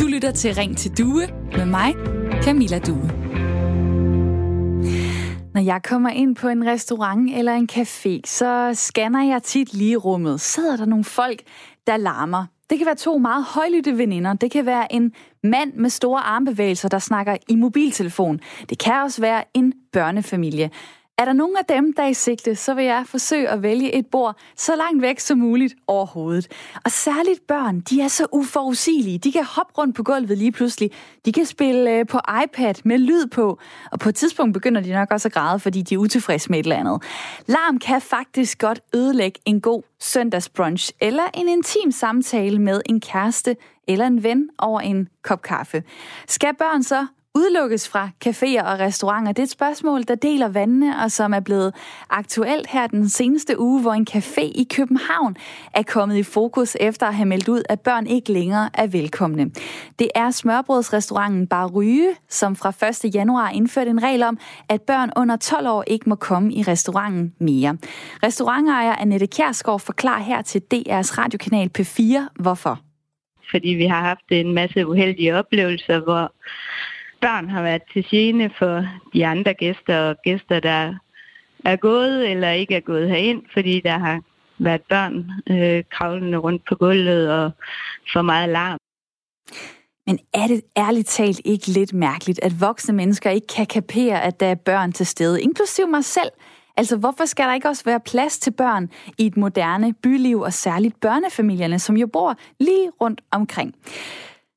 Du lytter til Ring til Due med mig, Camilla Due. Når jeg kommer ind på en restaurant eller en café, så scanner jeg tit lige rummet. Sidder der nogle folk, der larmer? Det kan være to meget højlytte veninder. Det kan være en mand med store armbevægelser, der snakker i mobiltelefon. Det kan også være en børnefamilie. Er der nogen af dem, der er i sigte, så vil jeg forsøge at vælge et bord så langt væk som muligt overhovedet. Og særligt børn, de er så uforudsigelige. De kan hoppe rundt på gulvet lige pludselig. De kan spille øh, på iPad med lyd på. Og på et tidspunkt begynder de nok også at græde, fordi de er utilfredse med et eller andet. Larm kan faktisk godt ødelægge en god søndagsbrunch eller en intim samtale med en kæreste eller en ven over en kop kaffe. Skal børn så udelukkes fra caféer og restauranter? Det er et spørgsmål, der deler vandene, og som er blevet aktuelt her den seneste uge, hvor en café i København er kommet i fokus efter at have meldt ud, at børn ikke længere er velkomne. Det er smørbrødsrestauranten Bar Ryge, som fra 1. januar indførte en regel om, at børn under 12 år ikke må komme i restauranten mere. Restaurantejer Annette Kjærsgaard forklarer her til DR's radiokanal P4, hvorfor. Fordi vi har haft en masse uheldige oplevelser, hvor børn har været til gene for de andre gæster og gæster, der er gået eller ikke er gået herind, fordi der har været børn øh, kravlende rundt på gulvet og for meget larm. Men er det ærligt talt ikke lidt mærkeligt, at voksne mennesker ikke kan kapere, at der er børn til stede, inklusiv mig selv? Altså, hvorfor skal der ikke også være plads til børn i et moderne byliv, og særligt børnefamilierne, som jo bor lige rundt omkring?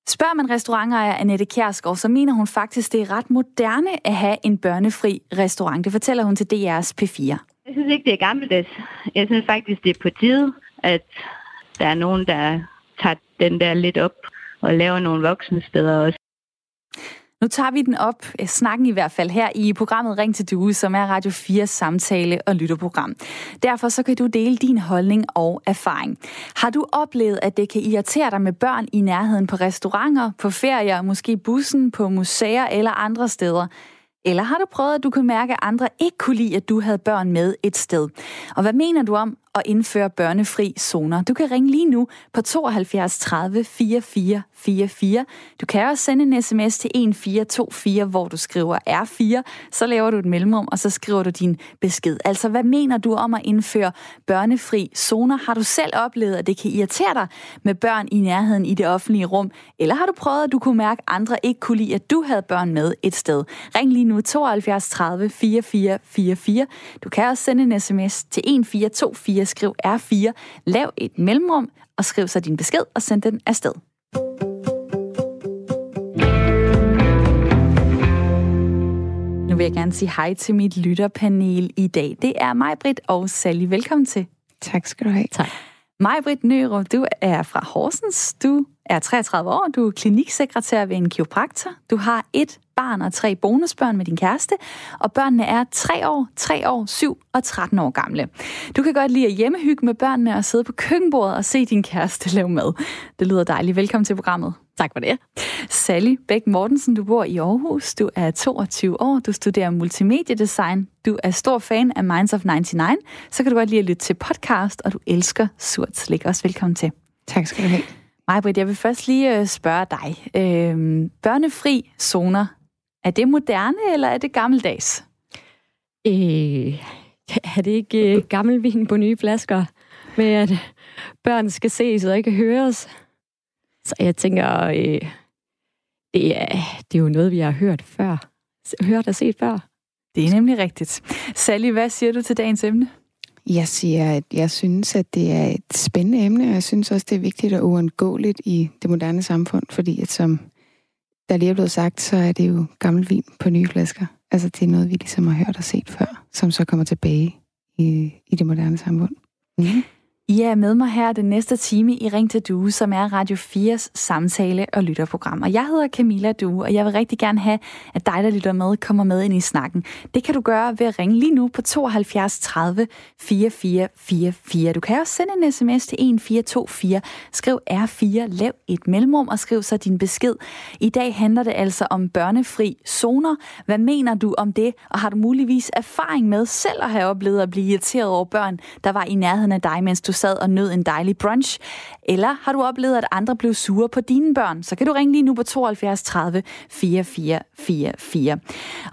Spørger man restaurantejer Annette Kjærsgaard, så mener hun faktisk, det er ret moderne at have en børnefri restaurant. Det fortæller hun til DR's P4. Jeg synes ikke, det er gammeldags. Jeg synes faktisk, det er på tide, at der er nogen, der tager den der lidt op og laver nogle voksne steder også. Nu tager vi den op, øh, snakken i hvert fald her i programmet Ring til Due, som er Radio 4 samtale- og lytterprogram. Derfor så kan du dele din holdning og erfaring. Har du oplevet, at det kan irritere dig med børn i nærheden på restauranter, på ferier, måske bussen, på museer eller andre steder? Eller har du prøvet, at du kunne mærke, at andre ikke kunne lide, at du havde børn med et sted? Og hvad mener du om at indføre børnefri zoner? Du kan ringe lige nu på 72 30 44 44. Du kan også sende en sms til 1424, hvor du skriver R4, så laver du et mellemrum, og så skriver du din besked. Altså, hvad mener du om at indføre børnefri zoner? Har du selv oplevet, at det kan irritere dig med børn i nærheden i det offentlige rum? Eller har du prøvet, at du kunne mærke, at andre ikke kunne lide, at du havde børn med et sted? Ring lige nu 72 30 44 44. Du kan også sende en sms til 1424, skriv R4, lav et mellemrum, og skriv så din besked og send den afsted. Nu vil jeg gerne sige hej til mit lytterpanel i dag. Det er mig, Britt og Sally. Velkommen til. Tak skal du have. Tak. Mig, Britt Nørup, du er fra Horsens. Du er 33 år. Du er kliniksekretær ved en kiropraktor. Du har et barn og tre bonusbørn med din kæreste, og børnene er 3 år, 3 år, 7 og 13 år gamle. Du kan godt lide at hjemmehygge med børnene og sidde på køkkenbordet og se din kæreste lave mad. Det lyder dejligt. Velkommen til programmet. Tak for det. Sally Bæk Mortensen, du bor i Aarhus. Du er 22 år. Du studerer multimediedesign. Du er stor fan af Minds of 99. Så kan du godt lide at lytte til podcast, og du elsker surt slik. Også velkommen til. Tak skal du have. Majbrit, jeg vil først lige øh, spørge dig. Øhm, børnefri zoner, er det moderne, eller er det gammeldags? Øh, er det ikke øh, gammel vin på nye flasker, med at børn skal ses og ikke høres? Så jeg tænker, øh, det, er, det er jo noget, vi har hørt før. Hørt og set før. Det er nemlig rigtigt. Sally, hvad siger du til dagens emne? Jeg siger, at jeg synes, at det er et spændende emne, og jeg synes også, det er vigtigt og uundgåeligt i det moderne samfund, fordi at som der lige er blevet sagt, så er det jo gammel vin på nye flasker. Altså det er noget, vi ligesom har hørt og set før, som så kommer tilbage i, i det moderne samfund. Mm. I er med mig her den næste time i Ring til Due, som er Radio 4's samtale- og lytterprogram. Og jeg hedder Camilla Due, og jeg vil rigtig gerne have, at dig, der lytter med, kommer med ind i snakken. Det kan du gøre ved at ringe lige nu på 72 30 44 44. Du kan også sende en sms til 1424. Skriv R4, lav et mellemrum og skriv så din besked. I dag handler det altså om børnefri zoner. Hvad mener du om det? Og har du muligvis erfaring med selv at have oplevet at blive irriteret over børn, der var i nærheden af dig, mens du sad og nød en dejlig brunch? Eller har du oplevet, at andre blev sure på dine børn? Så kan du ringe lige nu på 72 30 4444.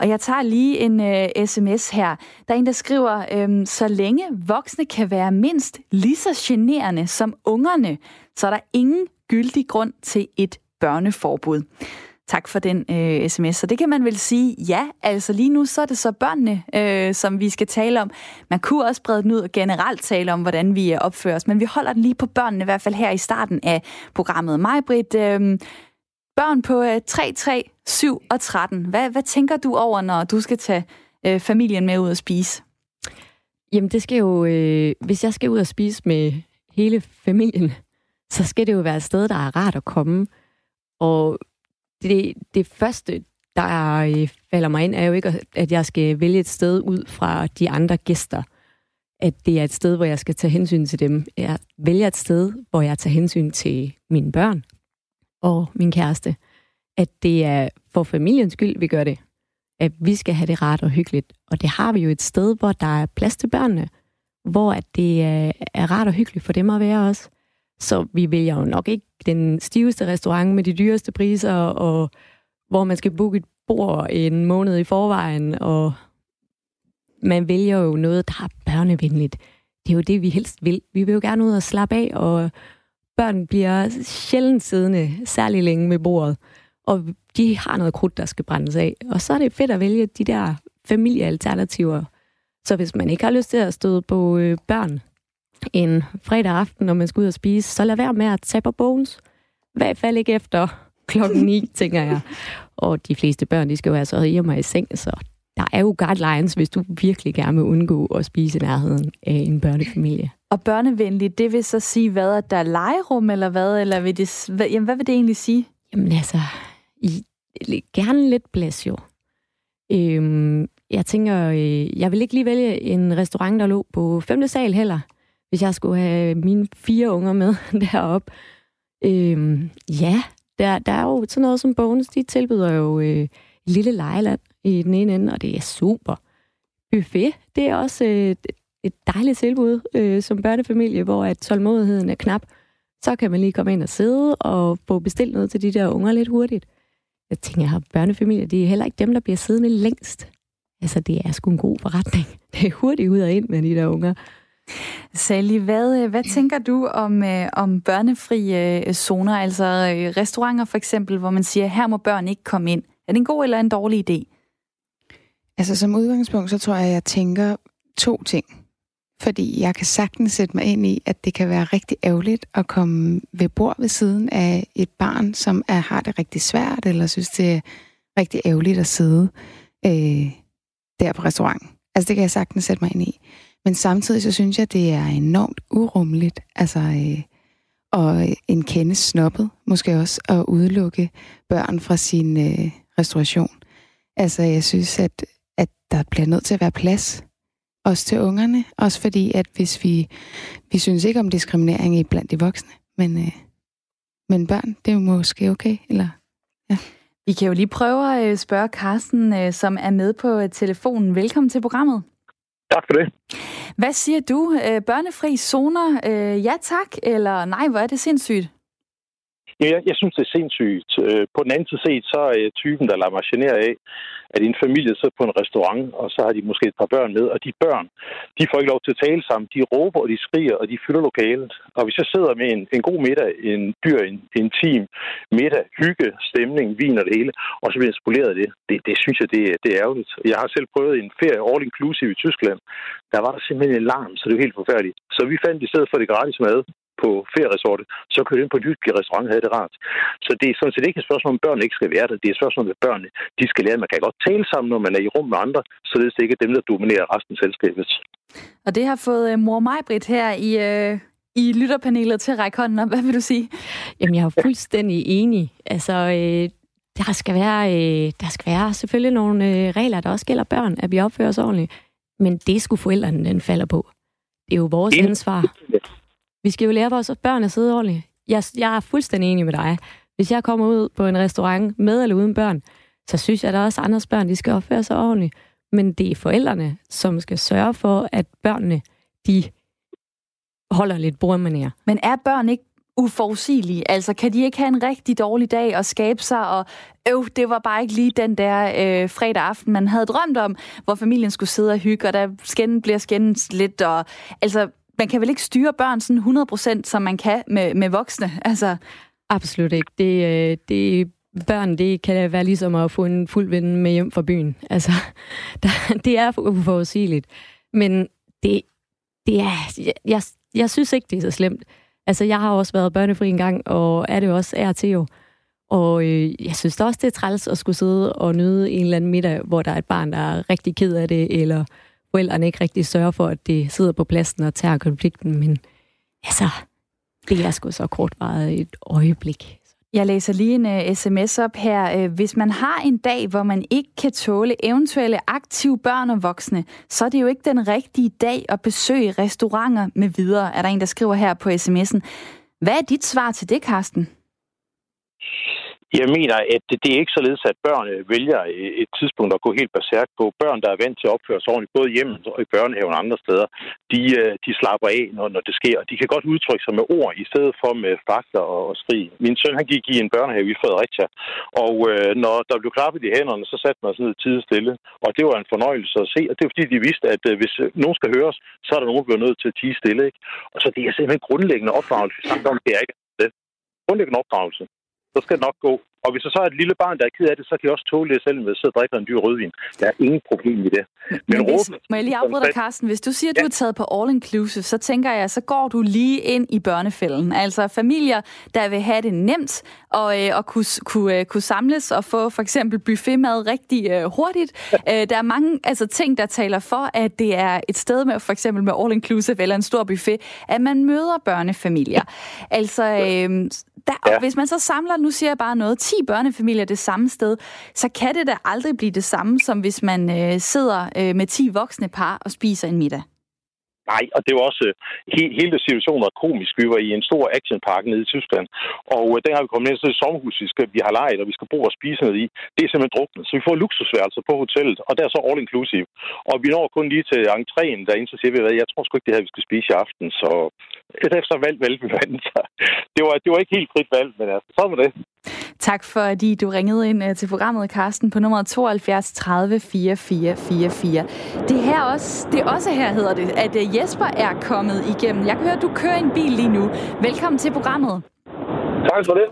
Og jeg tager lige en øh, sms her. Der er en, der skriver, øh, så længe voksne kan være mindst lige så generende som ungerne, så er der ingen gyldig grund til et børneforbud. Tak for den øh, sms. Så det kan man vel sige, ja, altså lige nu så er det så børnene, øh, som vi skal tale om. Man kunne også brede den ud og generelt tale om, hvordan vi øh, opfører os, men vi holder den lige på børnene, i hvert fald her i starten af programmet. Mig, Britt, øh, børn på øh, 3, 3, 7 og 13. Hvad, hvad tænker du over, når du skal tage øh, familien med ud og spise? Jamen det skal jo, øh, hvis jeg skal ud og spise med hele familien, så skal det jo være et sted, der er rart at komme. Og det, det første, der øh, falder mig ind, er jo ikke, at jeg skal vælge et sted ud fra de andre gæster. At det er et sted, hvor jeg skal tage hensyn til dem. Jeg vælger et sted, hvor jeg tager hensyn til mine børn og min kæreste. At det er for familiens skyld, vi gør det. At vi skal have det rart og hyggeligt. Og det har vi jo et sted, hvor der er plads til børnene. Hvor at det øh, er rart og hyggeligt for dem at være også. Så vi vælger jo nok ikke den stiveste restaurant med de dyreste priser, og hvor man skal booke et bord en måned i forvejen, og man vælger jo noget, der er børnevenligt. Det er jo det, vi helst vil. Vi vil jo gerne ud og slappe af, og børn bliver sjældent siddende særlig længe ved bordet, og de har noget krudt, der skal brændes af. Og så er det fedt at vælge de der familiealternativer. Så hvis man ikke har lyst til at støde på øh, børn, en fredag aften, når man skal ud og spise, så lad være med at tage på bones. I hvert fald ikke efter klokken 9, tænker jeg. Og de fleste børn, de skal jo altså hjemme i seng, så der er jo guidelines, hvis du virkelig gerne vil undgå at spise i nærheden af en børnefamilie. Og børnevenligt, det vil så sige hvad? At der er legerum, eller hvad? Eller vil det, hvad, jamen, hvad vil det egentlig sige? Jamen altså, i, gerne lidt blæs jo. Øhm, jeg tænker, øh, jeg vil ikke lige vælge en restaurant, der lå på 5. sal heller hvis jeg skulle have mine fire unger med derop. Øhm, ja, der, der er jo sådan noget som Bones, de tilbyder jo øh, lille lejeland i den ene ende, og det er super. Buffet, det er også øh, et dejligt tilbud øh, som børnefamilie, hvor at tålmodigheden er knap. Så kan man lige komme ind og sidde og få bestilt noget til de der unger lidt hurtigt. Jeg tænker, at børnefamilier, det er heller ikke dem, der bliver siddende længst. Altså, det er sgu en god forretning. Det er hurtigt ud og ind med de der unger. Sally, hvad, øh, hvad tænker du om, øh, om børnefri øh, zoner, altså øh, restauranter for eksempel, hvor man siger, her må børn ikke komme ind? Er det en god eller en dårlig idé? Altså som udgangspunkt, så tror jeg, at jeg tænker to ting. Fordi jeg kan sagtens sætte mig ind i, at det kan være rigtig ærgerligt at komme ved bord ved siden af et barn, som er, har det rigtig svært, eller synes, det er rigtig ærgerligt at sidde øh, der på restauranten. Altså det kan jeg sagtens sætte mig ind i. Men samtidig så synes jeg, det er enormt urummeligt, altså, øh, og øh, en kende snobbet, måske også, at udelukke børn fra sin øh, restauration. Altså, jeg synes, at, at der bliver nødt til at være plads, også til ungerne, også fordi, at hvis vi, vi synes ikke om diskriminering i blandt de voksne, men, øh, men børn, det er jo måske okay, eller ja. Vi kan jo lige prøve at øh, spørge Carsten, øh, som er med på telefonen. Velkommen til programmet. Tak for det. Hvad siger du? Øh, børnefri zoner, øh, ja tak, eller nej, hvor er det sindssygt? Jeg, jeg synes, det er sindssygt. Øh, på den anden side set, så er jeg typen, der lader mig genere af, at en familie sidder på en restaurant, og så har de måske et par børn med, og de børn, de får ikke lov til at tale sammen. De råber, og de skriger, og de fylder lokalet. Og hvis jeg sidder med en, en god middag, en dyr, en, en team middag, hygge, stemning, vin og det hele, og så bliver spoleret det, det, det synes jeg, det, det er ærgerligt. Jeg har selv prøvet en ferie all inclusive i Tyskland. Der var der simpelthen en larm, så det var helt forfærdeligt. Så vi fandt i stedet for det gratis mad, på ferieresortet, så kørte ind på en hyggelig restaurant og havde det rart. Så det er sådan set ikke et spørgsmål om, børn ikke skal være der. Det er et spørgsmål om, at børnene de skal lære, at man kan godt tale sammen, når man er i rum med andre, så det er ikke dem, der dominerer resten af selskabet. Og det har fået uh, mor Majbrit her i, uh, i lytterpanelet til at række hånden op. Hvad vil du sige? Jamen, jeg er fuldstændig enig. Altså, øh, der skal være, øh, der skal være selvfølgelig nogle øh, regler, der også gælder børn, at vi opfører os ordentligt. Men det skulle forældrene, den falder på. Det er jo vores ansvar. Vi skal jo lære vores børn at sidde ordentligt. Jeg, jeg er fuldstændig enig med dig. Hvis jeg kommer ud på en restaurant med eller uden børn, så synes jeg, at der er også andres børn, de skal opføre sig ordentligt. Men det er forældrene, som skal sørge for, at børnene, de holder lidt bordmanér. Men er børn ikke uforudsigelige? Altså, kan de ikke have en rigtig dårlig dag og skabe sig, og øv, det var bare ikke lige den der øh, fredag aften, man havde drømt om, hvor familien skulle sidde og hygge, og der skænden bliver skændes lidt, og altså, man kan vel ikke styre børn sådan 100%, som man kan med, med voksne? Altså. Absolut ikke. Det, øh, det, børn, det kan være ligesom at få en fuld ven med hjem fra byen. Altså, der, det er uforudsigeligt. Men det, det er, jeg, jeg synes ikke, det er så slemt. Altså, jeg har også været børnefri en gang, og er det også er til jo. Og øh, jeg synes da også, det er træls at skulle sidde og nyde en eller anden middag, hvor der er et barn, der er rigtig ked af det, eller forældrene ikke rigtig sørger for, at det sidder på pladsen og tager konflikten. Men altså, det er sgu så kort bare et øjeblik. Jeg læser lige en øh, uh, sms op her. Uh, hvis man har en dag, hvor man ikke kan tåle eventuelle aktive børn og voksne, så er det jo ikke den rigtige dag at besøge restauranter med videre, er der en, der skriver her på sms'en. Hvad er dit svar til det, Karsten? Jeg mener, at det er ikke således, at børn øh, vælger øh, et tidspunkt at gå helt baseret på. Børn, der er vant til at opføre sig ordentligt, både hjemme og i børnehaven og andre steder, de, øh, de slapper af, når, når det sker. De kan godt udtrykke sig med ord, i stedet for med fakta og, og skrig. Min søn, han gik i en børnehave i Fredericia, og øh, når der blev klappet i hænderne, så satte man sig ned tid stille. Og det var en fornøjelse at se, og det var fordi, de vidste, at øh, hvis nogen skal høres, så er der nogen, der bliver nødt til at tige stille. Ikke? Og så det er simpelthen grundlæggende opdragelse, vi snakker om, det er ikke det. Grundlæggende opdragelse så skal det nok gå. Og hvis der så er et lille barn, der er ked af det, så kan jeg også tåle det selv, jeg drikker en dyr rødvin. Der er ingen problem i det. Men, Men hvis, råbe, må jeg lige afbryde dig, Carsten? Hvis du siger, at ja. du er taget på all inclusive, så tænker jeg, så går du lige ind i børnefælden. Altså familier, der vil have det nemt og, øh, og kunne, kunne, øh, kunne samles og få for eksempel buffetmad rigtig øh, hurtigt. Ja. Øh, der er mange altså, ting, der taler for, at det er et sted med for eksempel med all inclusive eller en stor buffet, at man møder børnefamilier. Altså, øh, der, ja. og hvis man så samler, nu siger jeg bare noget, 10 børnefamilier det samme sted, så kan det da aldrig blive det samme, som hvis man øh, sidder øh, med 10 voksne par og spiser en middag. Nej, og det var også øh, he, hele situationen var komisk. Vi var i en stor actionpark nede i Tyskland, og øh, har vi kommet ned til et sommerhus, vi, skal, vi har lejet, og vi skal bo og spise ned i, det er simpelthen druknet. Så vi får luksusværelser på hotellet, og det er så all inclusive. Og vi når kun lige til entréen derinde, så siger vi, at jeg tror sgu ikke, det her, vi skal spise i aften. Så øh, efter valg, valg vi vandt. Det var, det var ikke helt frit valg, men altså, så var det. Tak fordi du ringede ind øh, til programmet, Karsten, på nummer 72 30 44 44. Det, her også, det er også her, hedder det, at øh, Jesper er kommet igennem. Jeg kan høre, at du kører en bil lige nu. Velkommen til programmet. Tak for det.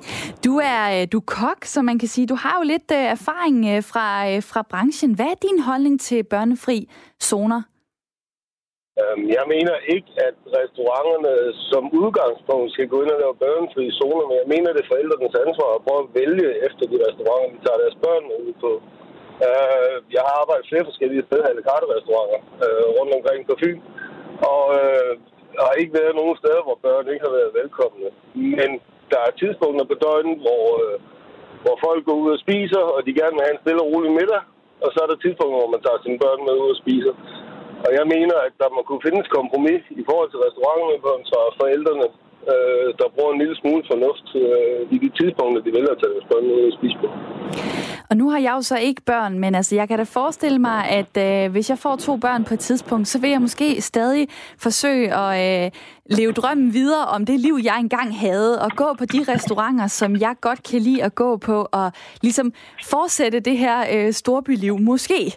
Du er, øh, du er kok, så man kan sige. Du har jo lidt erfaring fra, fra branchen. Hvad er din holdning til børnefri zoner? Øhm, jeg mener ikke, at restauranterne som udgangspunkt skal gå ind og lave børnefri zoner, men jeg mener, det er forældrenes ansvar at prøve at vælge efter de restauranter, de tager deres børn ud på. Øh, jeg har arbejdet flere forskellige steder, eller restauranter øh, rundt omkring på Fyn, og der har ikke været nogen steder, hvor børn ikke har været velkomne. Men der er tidspunkter på døgnet, hvor, hvor folk går ud og spiser, og de gerne vil have en stille og rolig middag, og så er der tidspunkter, hvor man tager sine børn med ud og spiser. Og jeg mener, at der må kunne findes kompromis i forhold til restauranterne, så forældrene, øh, der bruger en lille smule fornuft øh, i de tidspunkter, de vælger at tage deres børn ud og spise på. Og nu har jeg jo så ikke børn, men altså, jeg kan da forestille mig, at øh, hvis jeg får to børn på et tidspunkt, så vil jeg måske stadig forsøge at øh, leve drømmen videre om det liv, jeg engang havde, og gå på de restauranter, som jeg godt kan lide at gå på, og ligesom fortsætte det her øh, storbyliv, måske.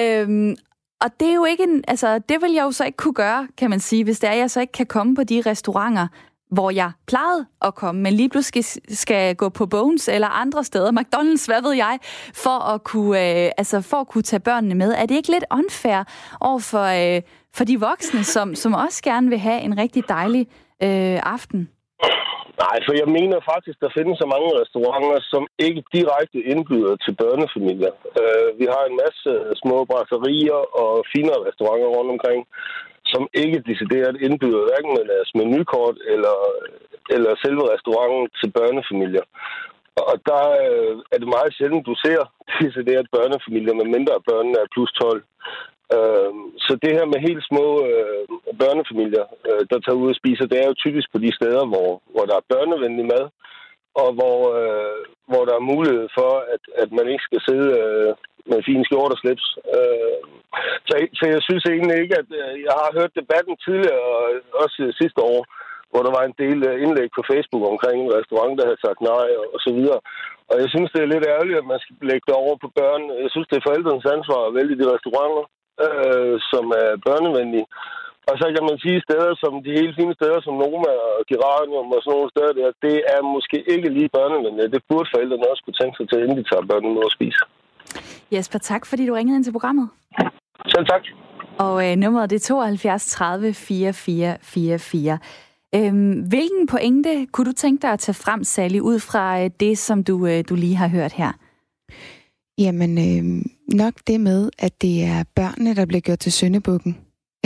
Øhm, og det er jo ikke en, altså, det vil jeg jo så ikke kunne gøre, kan man sige, hvis det er, jeg så ikke kan komme på de restauranter, hvor jeg plejede at komme, men lige pludselig skal gå på Bones eller andre steder, McDonald's, hvad ved jeg, for at kunne, øh, altså for at kunne tage børnene med. Er det ikke lidt unfair over for, øh, for de voksne, som, som også gerne vil have en rigtig dejlig øh, aften? Nej, for jeg mener faktisk, der findes så mange restauranter, som ikke direkte indbyder til børnefamilier. Uh, vi har en masse små brasserier og finere restauranter rundt omkring, som ikke decideret indbyder hverken med deres menukort eller, eller selve restauranten til børnefamilier. Og der øh, er det meget sjældent, du ser decideret børnefamilier med mindre børn er plus 12. Øh, så det her med helt små øh, børnefamilier, øh, der tager ud og spiser, det er jo typisk på de steder, hvor, hvor der er børnevenlig mad, og hvor, øh, hvor der er mulighed for, at, at man ikke skal sidde øh, med fine skjort og slips. Øh, så, så jeg synes egentlig ikke, at øh, jeg har hørt debatten tidligere, og også sidste år, hvor der var en del øh, indlæg på Facebook omkring en restaurant, der havde sagt nej og, og så videre. Og jeg synes, det er lidt ærgerligt, at man skal lægge det over på børn. Jeg synes, det er forældrenes ansvar at vælge de restauranter, øh, som er børnevenlige. Og så kan man sige steder som de helt fine steder som Noma og Geranium og sådan nogle steder der, det er måske ikke lige børnevenlige. Det burde forældrene også kunne tænke sig til, inden de tager børnene med at spise. Jesper, tak fordi du ringede ind til programmet. Selv tak. Og øh, nummeret det er 72 30 44 44. Øhm, hvilken pointe kunne du tænke dig at tage frem, Sally, ud fra øh, det, som du, øh, du lige har hørt her? Jamen, øh, nok det med, at det er børnene, der bliver gjort til søndebukken.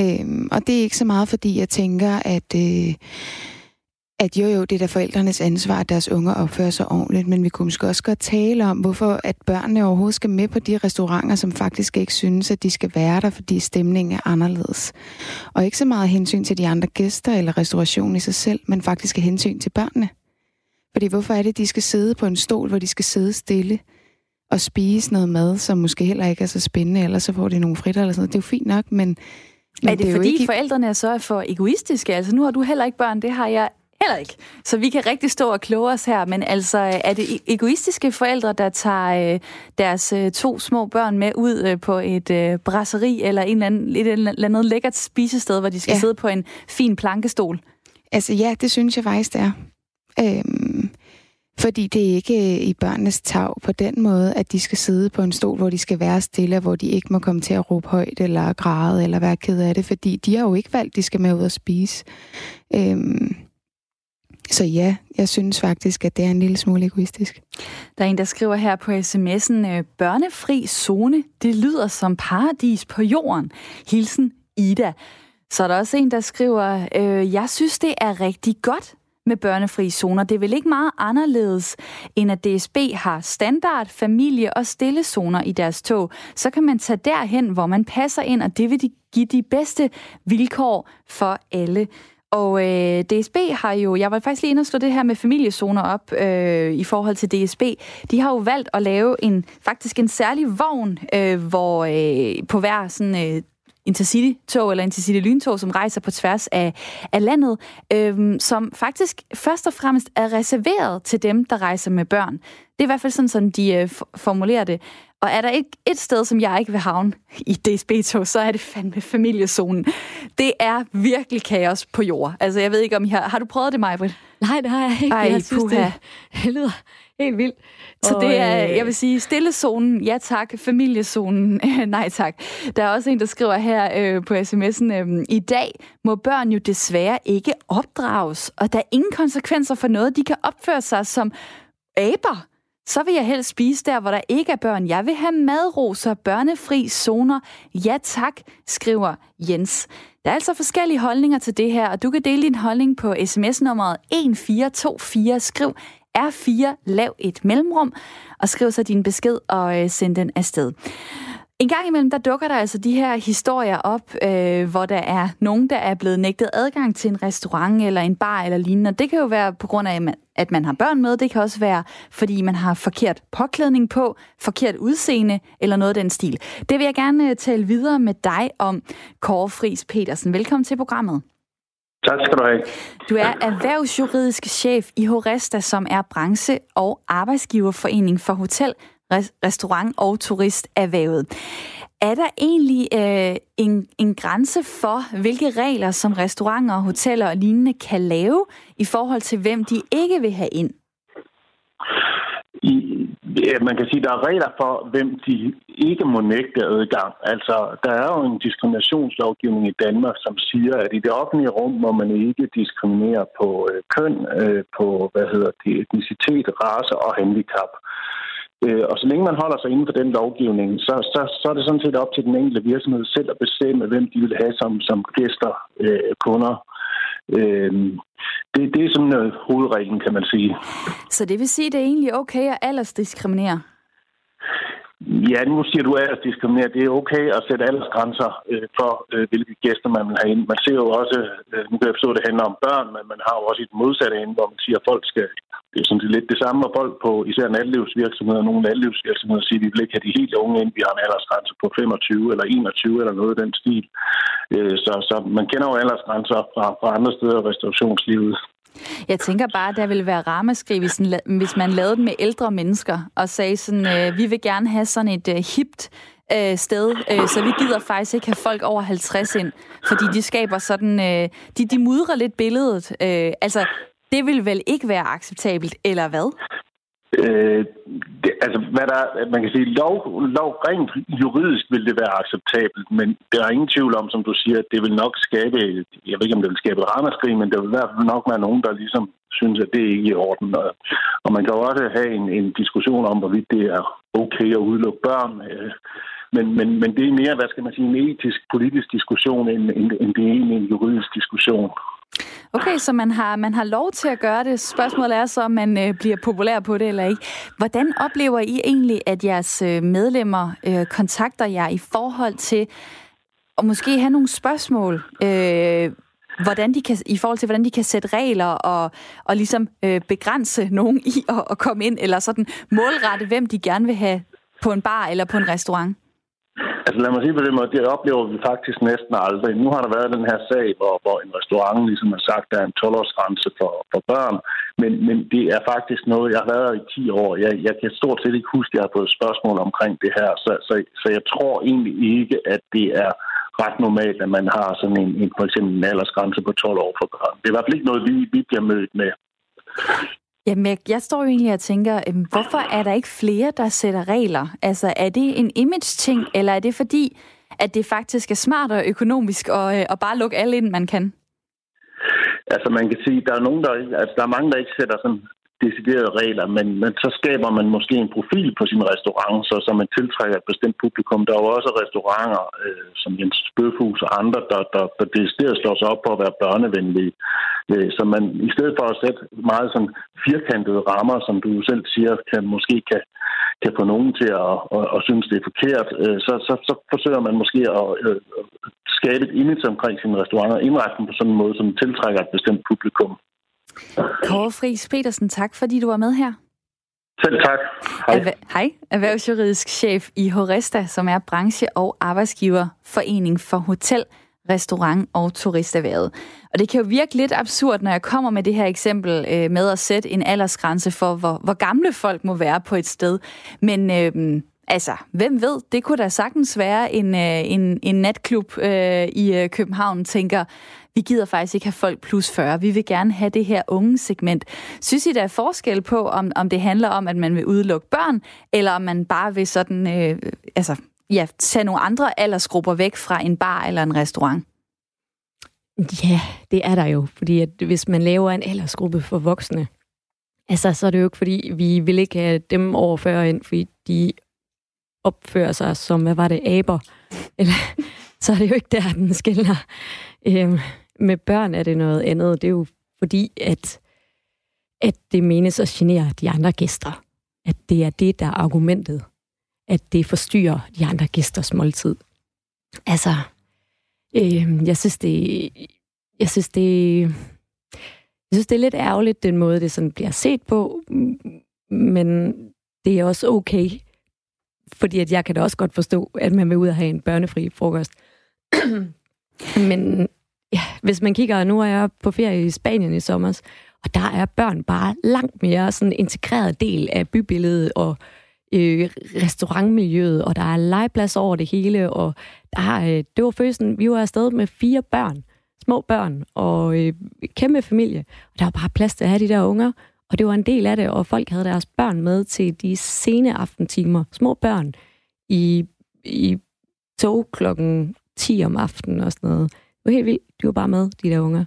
Øh, og det er ikke så meget, fordi jeg tænker, at, øh, at jo jo, det er da forældrenes ansvar, at deres unger opfører sig ordentligt, men vi kunne måske også godt tale om, hvorfor at børnene overhovedet skal med på de restauranter, som faktisk ikke synes, at de skal være der, fordi stemningen er anderledes. Og ikke så meget hensyn til de andre gæster eller restaurationen i sig selv, men faktisk af hensyn til børnene. Fordi hvorfor er det, at de skal sidde på en stol, hvor de skal sidde stille og spise noget mad, som måske heller ikke er så spændende, eller så får de nogle fritter eller sådan noget. Det er jo fint nok, men... men er det, det er fordi ikke... forældrene så er for egoistiske? Altså nu har du heller ikke børn, det har jeg heller ikke. Så vi kan rigtig stå og kloge os her, men altså er det e- egoistiske forældre, der tager øh, deres øh, to små børn med ud øh, på et øh, brasseri eller en eller anden, et eller andet lækkert spisested, hvor de skal ja. sidde på en fin plankestol? Altså ja, det synes jeg faktisk, det er. Øhm, fordi det er ikke øh, i børnenes tag på den måde, at de skal sidde på en stol, hvor de skal være stille, hvor de ikke må komme til at råbe højt eller græde eller være ked af det, fordi de har jo ikke valgt, at de skal med ud og spise. Øhm, så ja, jeg synes faktisk, at det er en lille smule egoistisk. Der er en, der skriver her på sms'en, øh, børnefri zone, det lyder som paradis på jorden. Hilsen Ida. Så er der også en, der skriver, øh, jeg synes, det er rigtig godt med børnefri zoner. Det er vel ikke meget anderledes, end at DSB har standard, familie og stille zoner i deres tog. Så kan man tage derhen, hvor man passer ind, og det vil de give de bedste vilkår for alle. Og øh, DSB har jo, jeg var faktisk lige inde og slå det her med familiezoner op øh, i forhold til DSB. De har jo valgt at lave en faktisk en særlig vogn, øh, hvor øh, på hver sådan øh, intercity-tog eller intercity-lyntog, som rejser på tværs af, af landet, øh, som faktisk først og fremmest er reserveret til dem, der rejser med børn. Det er i hvert fald sådan, sådan de øh, formulerer det. Og er der ikke et sted, som jeg ikke vil havne i DSB-tog, så er det fandme familiezonen. Det er virkelig kaos på jord. Altså, jeg ved ikke, om I har... Har du prøvet det, Majbrit? Nej, det har jeg ikke. Ej, jeg synes, det, det lyder helt vildt. Så det er, øh, jeg vil sige, stillezonen, ja tak. Familiezonen, nej tak. Der er også en, der skriver her øh, på sms'en, øh, i dag må børn jo desværre ikke opdrages, og der er ingen konsekvenser for noget. De kan opføre sig som aber så vil jeg helst spise der, hvor der ikke er børn. Jeg vil have madroser, børnefri zoner. Ja tak, skriver Jens. Der er altså forskellige holdninger til det her, og du kan dele din holdning på sms-nummeret 1424. Skriv R4, lav et mellemrum, og skriv så din besked og øh, send den afsted. En gang imellem, der dukker der altså de her historier op, øh, hvor der er nogen, der er blevet nægtet adgang til en restaurant eller en bar eller lignende. Det kan jo være på grund af, at man har børn med. Det kan også være, fordi man har forkert påklædning på, forkert udseende eller noget af den stil. Det vil jeg gerne øh, tale videre med dig om, Kåre Friis Petersen. Velkommen til programmet. Tak skal du have. Du er erhvervsjuridisk chef i Horesta, som er branche- og arbejdsgiverforening for hotel, restaurant- og turisterhvervet. Er der egentlig øh, en, en grænse for, hvilke regler som restauranter, hoteller og lignende kan lave i forhold til, hvem de ikke vil have ind? Ja, man kan sige, at der er regler for, hvem de ikke må nægte adgang. Altså, der er jo en diskriminationslovgivning i Danmark, som siger, at i det offentlige rum må man ikke diskriminere på øh, køn, øh, på hvad hedder det, etnicitet, race og handicap. Øh, og så længe man holder sig inden for den lovgivning, så, så, så er det sådan set op til den enkelte virksomhed selv at bestemme, hvem de vil have som, som gæster, øh, kunder. Øh, det, det er sådan øh, hovedreglen, kan man sige. Så det vil sige, at det er egentlig okay at aldersdiskriminere? Ja, nu siger du aldersdiskriminere. Det er okay at sætte aldersgrænser øh, for, øh, hvilke gæster man vil have ind. Man ser jo også, øh, nu kan jeg forstå, at det handler om børn, men man har jo også et modsatte ind, hvor man siger, at folk skal Det er sådan lidt det samme, med folk på især natlivsvirksomheder. Nogle natlivsvirksomheder siger, at vi vil ikke have de helt unge ind. Vi har en aldersgrænse på 25 eller 21 eller noget af den stil. Øh, så, så man kender jo aldersgrænser fra, fra andre steder i restaurationslivet. Jeg tænker bare, at der ville være rammeskrig, hvis, hvis man lavede den med ældre mennesker, og sagde sådan, øh, vi vil gerne have sådan et øh, hipt øh, sted, øh, så vi gider faktisk ikke have folk over 50 ind, fordi de skaber sådan, øh, de, de mudrer lidt billedet. Øh, altså, det vil vel ikke være acceptabelt, eller hvad? Øh, det, altså, hvad der, man kan sige, lov, lov rent juridisk vil det være acceptabelt, men der er ingen tvivl om, som du siger, at det vil nok skabe, jeg ved ikke, om det vil skabe et ramaskrig, men der vil i hvert fald nok være nogen, der ligesom synes, at det er ikke i orden. Og, og man kan jo også have en, en diskussion om, hvorvidt det er okay at udelukke børn. Øh, men, men, men det er mere, hvad skal man sige, en etisk, politisk diskussion, end, end, end det er en juridisk diskussion. Okay, så man har, man har lov til at gøre det. Spørgsmålet er så, om man øh, bliver populær på det eller ikke. Hvordan oplever I egentlig, at jeres øh, medlemmer øh, kontakter jer i forhold til at måske have nogle spørgsmål? Øh, hvordan de kan, i forhold til, hvordan de kan sætte regler og, og ligesom øh, begrænse nogen i at, at komme ind, eller sådan målrette, hvem de gerne vil have på en bar eller på en restaurant? Altså lad mig sige på den måde, det oplever vi faktisk næsten aldrig. Nu har der været den her sag, hvor, hvor en restaurant ligesom har sagt, der er en 12-årsgrænse for, for børn, men, men det er faktisk noget, jeg har været i 10 år. Jeg, jeg kan stort set ikke huske, at jeg har fået spørgsmål omkring det her, så, så, så jeg tror egentlig ikke, at det er ret normalt, at man har sådan en, en for eksempel en aldersgrænse på 12 år for børn. Det er i hvert fald ikke noget, vi, vi bliver mødt med. Jamen, jeg, jeg står jo egentlig og tænker, øhm, hvorfor er der ikke flere, der sætter regler? Altså, er det en image-ting, eller er det fordi, at det faktisk er smart og økonomisk at, øh, at bare lukke alle ind, man kan? Altså, man kan sige, der er nogen, der, altså, der er mange, der ikke sætter sådan deciderede regler, men, men så skaber man måske en profil på sin restaurant, så, så man tiltrækker et bestemt publikum. Der er jo også restauranter, øh, som Jens Bøfhus og andre, der, der, der decideret slår sig op på at være børnevenlige. Øh, så man i stedet for at sætte meget sådan firkantede rammer, som du selv siger, kan måske kan, kan få nogen til at, at, at synes, det er forkert, øh, så, så, så forsøger man måske at øh, skabe et image omkring sin restaurant og indrette dem på sådan en måde, som tiltrækker et bestemt publikum. Kåre Friis Petersen, tak fordi du var med her. Selv tak. Hej. Erhver- Hej. Erhvervsjuridisk chef i Horesta, som er branche- og arbejdsgiverforening for hotel, restaurant og turisterhvervet. Og det kan jo virke lidt absurd, når jeg kommer med det her eksempel øh, med at sætte en aldersgrænse for, hvor, hvor gamle folk må være på et sted. Men øh, altså, hvem ved? Det kunne da sagtens være en, øh, en, en natklub øh, i øh, København, tænker, vi gider faktisk ikke have folk plus 40. Vi vil gerne have det her unge segment. Synes I, der er forskel på, om, om det handler om, at man vil udelukke børn, eller om man bare vil sådan, øh, altså, ja, tage nogle andre aldersgrupper væk fra en bar eller en restaurant? Ja, det er der jo. Fordi at hvis man laver en aldersgruppe for voksne, altså, så er det jo ikke, fordi vi vil ikke have dem over 40 ind, fordi de opfører sig som, hvad var det, aber. Eller, så er det jo ikke der, den skiller. Øhm, med børn er det noget andet. Det er jo fordi, at, at det menes at genere de andre gæster. At det er det, der er argumentet. At det forstyrrer de andre gæsters måltid. Altså, øh, jeg synes, det, jeg synes, det, jeg synes, det er lidt ærgerligt, den måde, det sådan bliver set på, men det er også okay, fordi at jeg kan da også godt forstå, at man vil ud og have en børnefri frokost. men ja, hvis man kigger, nu er jeg på ferie i Spanien i sommer, og der er børn bare langt mere sådan en integreret del af bybilledet og øh, restaurantmiljøet, og der er legeplads over det hele, og der er, øh, det var følelsen, vi var afsted med fire børn, små børn, og øh, kæmpe familie, og der var bare plads til at have de der unger, og det var en del af det, og folk havde deres børn med til de sene aftentimer, små børn, i, i tog klokken 10 om aftenen og sådan noget. Var helt vildt. De var bare med, de der unger.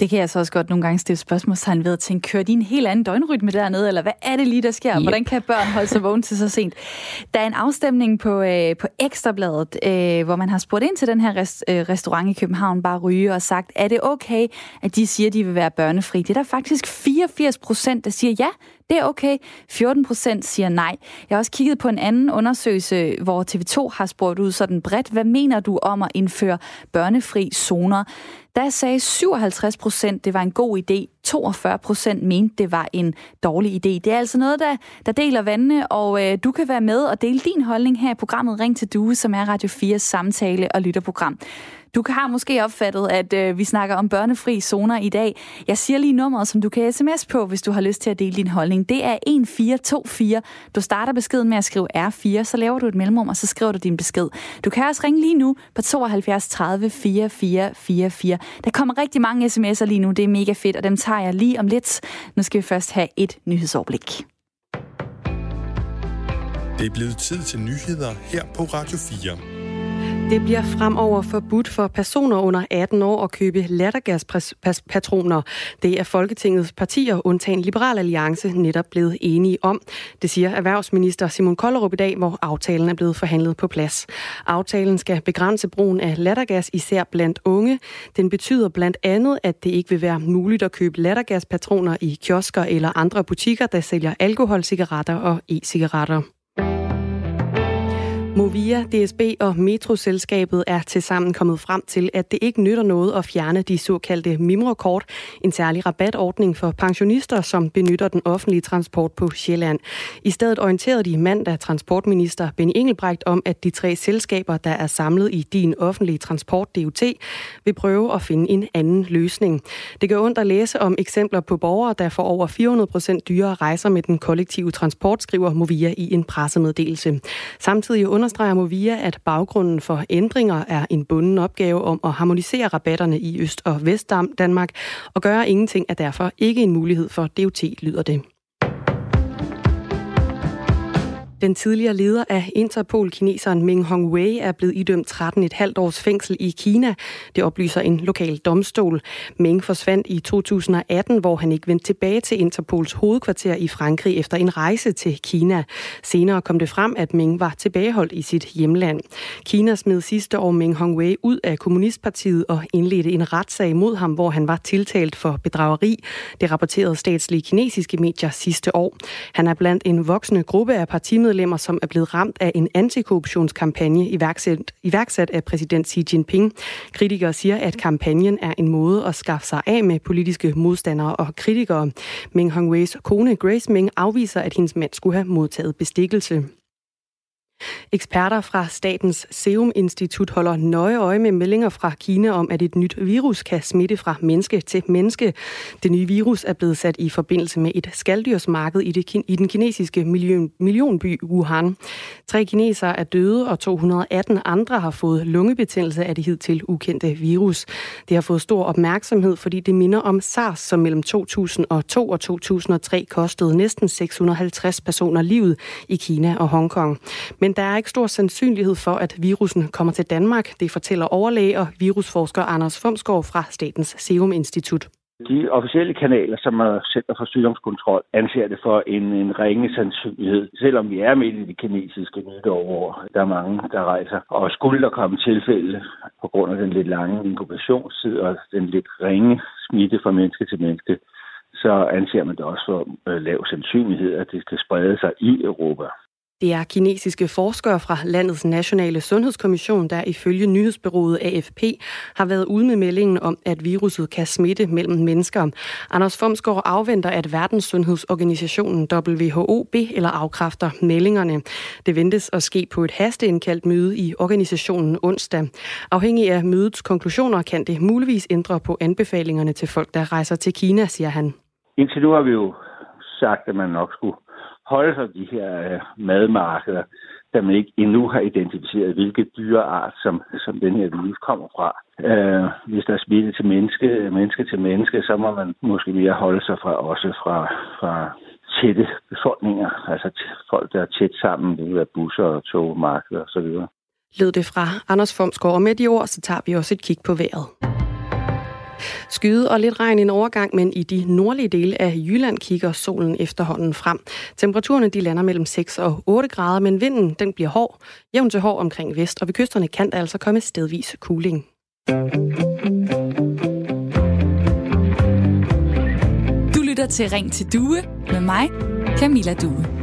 Det kan jeg så også godt nogle gange stille spørgsmålstegn ved at tænke, kører de en helt anden døgnrytme dernede, eller hvad er det lige, der sker? Yep. Hvordan kan børn holde sig vågne til så sent? Der er en afstemning på, øh, på Ekstrabladet, øh, hvor man har spurgt ind til den her rest, øh, restaurant i København, Bare Ryge, og sagt, er det okay, at de siger, at de vil være børnefri? Det er der faktisk 84 procent, der siger ja, det er okay. 14 procent siger nej. Jeg har også kigget på en anden undersøgelse, hvor TV2 har spurgt ud sådan bredt, hvad mener du om at indføre børnefri zoner? Der sagde 57 procent, det var en god idé. 42 procent mente, det var en dårlig idé. Det er altså noget, der, der deler vandene, og øh, du kan være med og dele din holdning her i programmet Ring til Due, som er Radio 4's samtale- og lytterprogram. Du har måske opfattet, at øh, vi snakker om børnefri zoner i dag. Jeg siger lige nummeret, som du kan sms på, hvis du har lyst til at dele din holdning. Det er 1424. Du starter beskeden med at skrive R4, så laver du et mellemrum, og så skriver du din besked. Du kan også ringe lige nu på 72 30 4444. Der kommer rigtig mange sms'er lige nu. Det er mega fedt, og dem tager jeg lige om lidt. Nu skal vi først have et nyhedsoverblik. Det er blevet tid til nyheder her på Radio 4. Det bliver fremover forbudt for personer under 18 år at købe lattergaspatroner. Det er Folketingets partier, undtagen Liberal Alliance, netop blevet enige om. Det siger erhvervsminister Simon Kollerup i dag, hvor aftalen er blevet forhandlet på plads. Aftalen skal begrænse brugen af lattergas, især blandt unge. Den betyder blandt andet, at det ikke vil være muligt at købe lattergaspatroner i kiosker eller andre butikker, der sælger alkohol, cigaretter og e-cigaretter. Movia, DSB og Metroselskabet er tilsammen kommet frem til, at det ikke nytter noget at fjerne de såkaldte Mimrokort, en særlig rabatordning for pensionister, som benytter den offentlige transport på Sjælland. I stedet orienterede de mandag transportminister Benny Engelbrecht om, at de tre selskaber, der er samlet i din offentlige transport DUT, vil prøve at finde en anden løsning. Det gør ondt at læse om eksempler på borgere, der får over 400 procent dyrere rejser med den kollektive transport, skriver Movia i en pressemeddelelse. Samtidig understreger Movia, at baggrunden for ændringer er en bunden opgave om at harmonisere rabatterne i Øst- og Vestdam Danmark, og gøre ingenting er derfor ikke en mulighed for DOT, lyder det. Den tidligere leder af Interpol, kineseren Meng Hongwei, er blevet idømt 13,5 års fængsel i Kina. Det oplyser en lokal domstol. Meng forsvandt i 2018, hvor han ikke vendte tilbage til Interpols hovedkvarter i Frankrig efter en rejse til Kina. Senere kom det frem, at Meng var tilbageholdt i sit hjemland. Kina smed sidste år Meng Hongwei ud af Kommunistpartiet og indledte en retssag mod ham, hvor han var tiltalt for bedrageri. Det rapporterede statslige kinesiske medier sidste år. Han er blandt en voksende gruppe af partimedlemmer medlemmer, som er blevet ramt af en antikorruptionskampagne iværksat, iværksat af præsident Xi Jinping. Kritikere siger, at kampagnen er en måde at skaffe sig af med politiske modstandere og kritikere. Meng Hongweis kone Grace Meng afviser, at hendes mand skulle have modtaget bestikkelse. Eksperter fra Statens Serum Institut holder nøje øje med meldinger fra Kina om, at et nyt virus kan smitte fra menneske til menneske. Det nye virus er blevet sat i forbindelse med et skalddyrsmarked i, det, i den kinesiske million, millionby Wuhan. Tre kinesere er døde, og 218 andre har fået lungebetændelse af det hidtil ukendte virus. Det har fået stor opmærksomhed, fordi det minder om SARS, som mellem 2002 og 2003 kostede næsten 650 personer livet i Kina og Hongkong. Men men der er ikke stor sandsynlighed for, at virussen kommer til Danmark. Det fortæller overlæge og virusforsker Anders Fomsgaard fra Statens Serum Institut. De officielle kanaler, som er Center for Sygdomskontrol, anser det for en, en ringe sandsynlighed, selvom vi er midt i det kinesiske nytår, der er mange, der rejser. Og skulle der komme tilfælde på grund af den lidt lange inkubationstid og den lidt ringe smitte fra menneske til menneske, så anser man det også for øh, lav sandsynlighed, at det skal sprede sig i Europa. Det er kinesiske forskere fra landets nationale sundhedskommission, der ifølge nyhedsbyrået AFP har været ude med meldingen om, at viruset kan smitte mellem mennesker. Anders Fomsgaard afventer, at Verdenssundhedsorganisationen WHO B eller afkræfter meldingerne. Det ventes at ske på et hasteindkaldt møde i organisationen onsdag. Afhængig af mødets konklusioner kan det muligvis ændre på anbefalingerne til folk, der rejser til Kina, siger han. Indtil nu har vi jo sagt, at man nok skulle holde sig de her øh, madmarkeder, da man ikke endnu har identificeret, hvilke dyreart, som, som den her virus kommer fra. Øh, hvis der er smitte til menneske, menneske til menneske, så må man måske mere holde sig fra også fra, fra tætte befolkninger, altså folk, der er tæt sammen, det vil være busser og tog, markeder osv. Lød det fra Anders Fomsgaard, og med de ord, så tager vi også et kig på vejret. Skyde og lidt regn en overgang, men i de nordlige dele af Jylland kigger solen efterhånden frem. Temperaturerne de lander mellem 6 og 8 grader, men vinden den bliver hård, jævn til hård omkring vest, og ved kysterne kan der altså komme stedvis kuling. Du lytter til Ring til Due med mig, Camilla Due.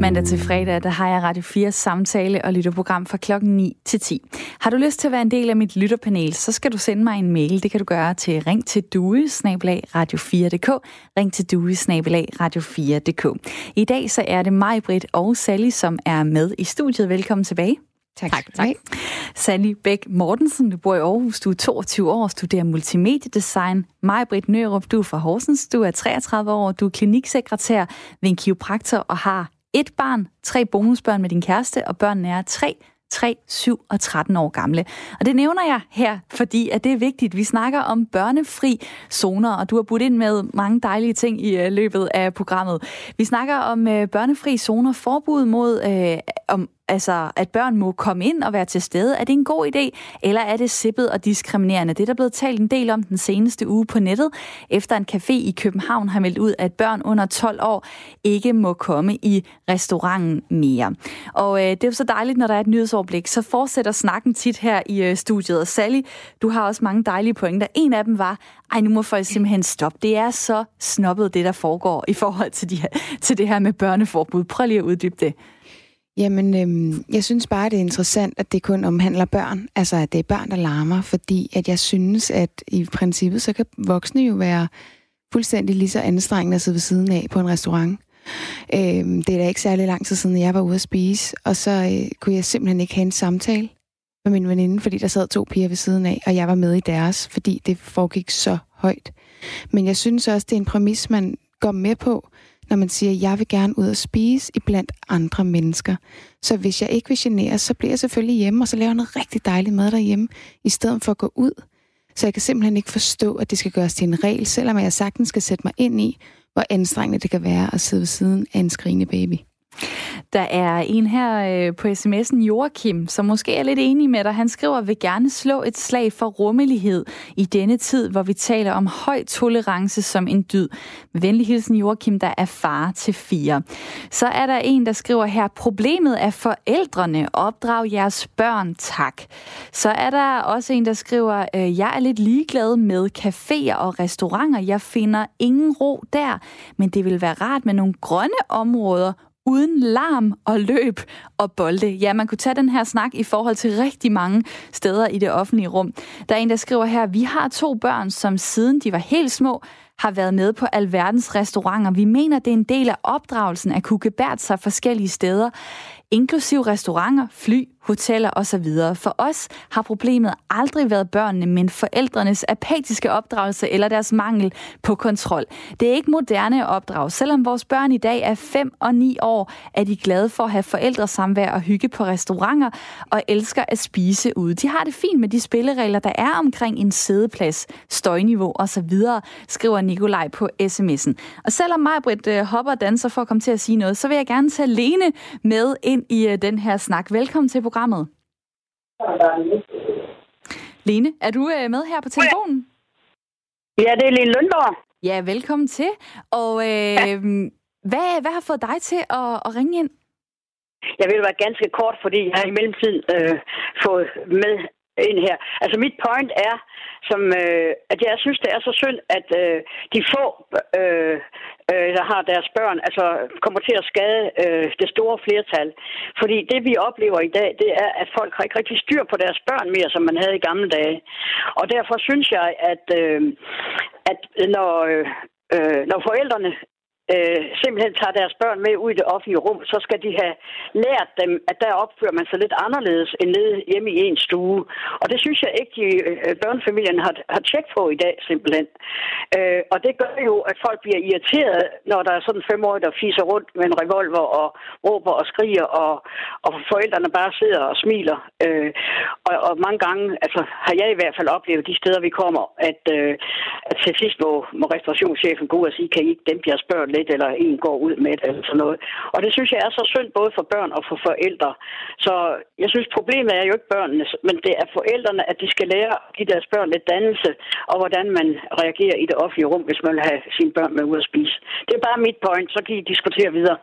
Mandag til fredag, der har jeg Radio 4 samtale og lytterprogram fra klokken 9 til 10. Har du lyst til at være en del af mit lytterpanel, så skal du sende mig en mail. Det kan du gøre til ring til due radio4.dk. Ring til due radio4.dk. I dag så er det mig, Britt og Sally, som er med i studiet. Velkommen tilbage. Tak. tak, tak. Sally Bæk Mortensen, du bor i Aarhus, du er 22 år, studerer multimediedesign. Mig, Britt Nørup, du er fra Horsens, du er 33 år, du er kliniksekretær ved en kiropraktor og har et barn, tre bonusbørn med din kæreste, og børnene er 3, 3, 7 og 13 år gamle. Og det nævner jeg her, fordi at det er vigtigt. Vi snakker om børnefri zoner, og du har budt ind med mange dejlige ting i øh, løbet af programmet. Vi snakker om øh, børnefri zoner, forbud mod øh, om altså, at børn må komme ind og være til stede. Er det en god idé, eller er det sippet og diskriminerende? Det er der blevet talt en del om den seneste uge på nettet, efter en café i København har meldt ud, at børn under 12 år ikke må komme i restauranten mere. Og øh, det er jo så dejligt, når der er et nyhedsoverblik, så fortsætter snakken tit her i øh, studiet. Og Sally, du har også mange dejlige pointer. En af dem var, ej, nu må folk simpelthen stoppe. Det er så snobbet, det der foregår i forhold til, de her, til det her med børneforbud. Prøv lige at uddybe det. Jamen, øhm, jeg synes bare, det er interessant, at det kun omhandler børn. Altså, at det er børn, der larmer, fordi at jeg synes, at i princippet, så kan voksne jo være fuldstændig lige så anstrengende at sidde ved siden af på en restaurant. Øhm, det er da ikke særlig lang tid siden, jeg var ude at spise, og så øh, kunne jeg simpelthen ikke have en samtale med min veninde, fordi der sad to piger ved siden af, og jeg var med i deres, fordi det foregik så højt. Men jeg synes også, det er en præmis, man går med på, når man siger, jeg vil gerne ud og spise i blandt andre mennesker. Så hvis jeg ikke vil genere, så bliver jeg selvfølgelig hjemme, og så laver jeg noget rigtig dejligt mad derhjemme, i stedet for at gå ud. Så jeg kan simpelthen ikke forstå, at det skal gøres til en regel, selvom jeg sagtens skal sætte mig ind i, hvor anstrengende det kan være at sidde ved siden af en skrigende baby. Der er en her øh, på sms'en, Joachim, som måske er lidt enig med dig. Han skriver, vil gerne slå et slag for rummelighed i denne tid, hvor vi taler om høj tolerance som en dyd. Med venlig hilsen Joachim, der er far til fire. Så er der en, der skriver her, problemet er forældrene. Opdrag jeres børn, tak. Så er der også en, der skriver, øh, jeg er lidt ligeglad med caféer og restauranter. Jeg finder ingen ro der, men det vil være rart med nogle grønne områder uden larm og løb og bolde. Ja, man kunne tage den her snak i forhold til rigtig mange steder i det offentlige rum. Der er en, der skriver her, vi har to børn, som siden de var helt små, har været med på alverdens restauranter. Vi mener, det er en del af opdragelsen at kunne gebært sig forskellige steder, inklusiv restauranter, fly, hoteller osv. For os har problemet aldrig været børnene, men forældrenes apatiske opdragelse eller deres mangel på kontrol. Det er ikke moderne opdrag. Selvom vores børn i dag er 5 og 9 år, er de glade for at have forældresamvær og hygge på restauranter og elsker at spise ude. De har det fint med de spilleregler, der er omkring en sædeplads, støjniveau osv., skriver Nikolaj på sms'en. Og selvom mig, Britt, øh, hopper og danser for at komme til at sige noget, så vil jeg gerne tage Lene med ind i øh, den her snak. Velkommen til programmet. Lene, er du øh, med her på telefonen? Ja, det er Lene Lundborg. Ja, velkommen til. Og øh, ja. hvad, hvad har fået dig til at, at ringe ind? Jeg vil være ganske kort, fordi jeg har i mellemtiden øh, fået med ind her. Altså mit point er, som, øh, at jeg synes, det er så synd, at øh, de få, øh, øh, der har deres børn, altså kommer til at skade øh, det store flertal. Fordi det, vi oplever i dag, det er, at folk har ikke rigtig styr på deres børn mere, som man havde i gamle dage. Og derfor synes jeg, at, øh, at når, øh, øh når forældrene øh, simpelthen tager deres børn med ud i det offentlige rum, så skal de have lært dem, at der opfører man sig lidt anderledes end nede hjemme i en stue. Og det synes jeg ikke, de øh, børnefamilierne har, har tjek på i dag simpelthen. Øh, og det gør jo, at folk bliver irriteret, når der er sådan fem år, der fiser rundt med en revolver og råber og skriger, og, og forældrene bare sidder og smiler. Øh, og, og mange gange altså, har jeg i hvert fald oplevet de steder, vi kommer, at, øh, at til sidst må, må restaurationschefen gå ud og sige, kan I ikke dæmpe jeres børn det, eller en går ud med det, eller sådan noget. Og det synes jeg er så synd, både for børn og for forældre. Så jeg synes, problemet er jo ikke børnene, men det er forældrene, at de skal lære at give deres børn lidt dannelse, og hvordan man reagerer i det offentlige rum, hvis man vil have sine børn med ud at spise. Det er bare mit point, så kan I diskutere videre.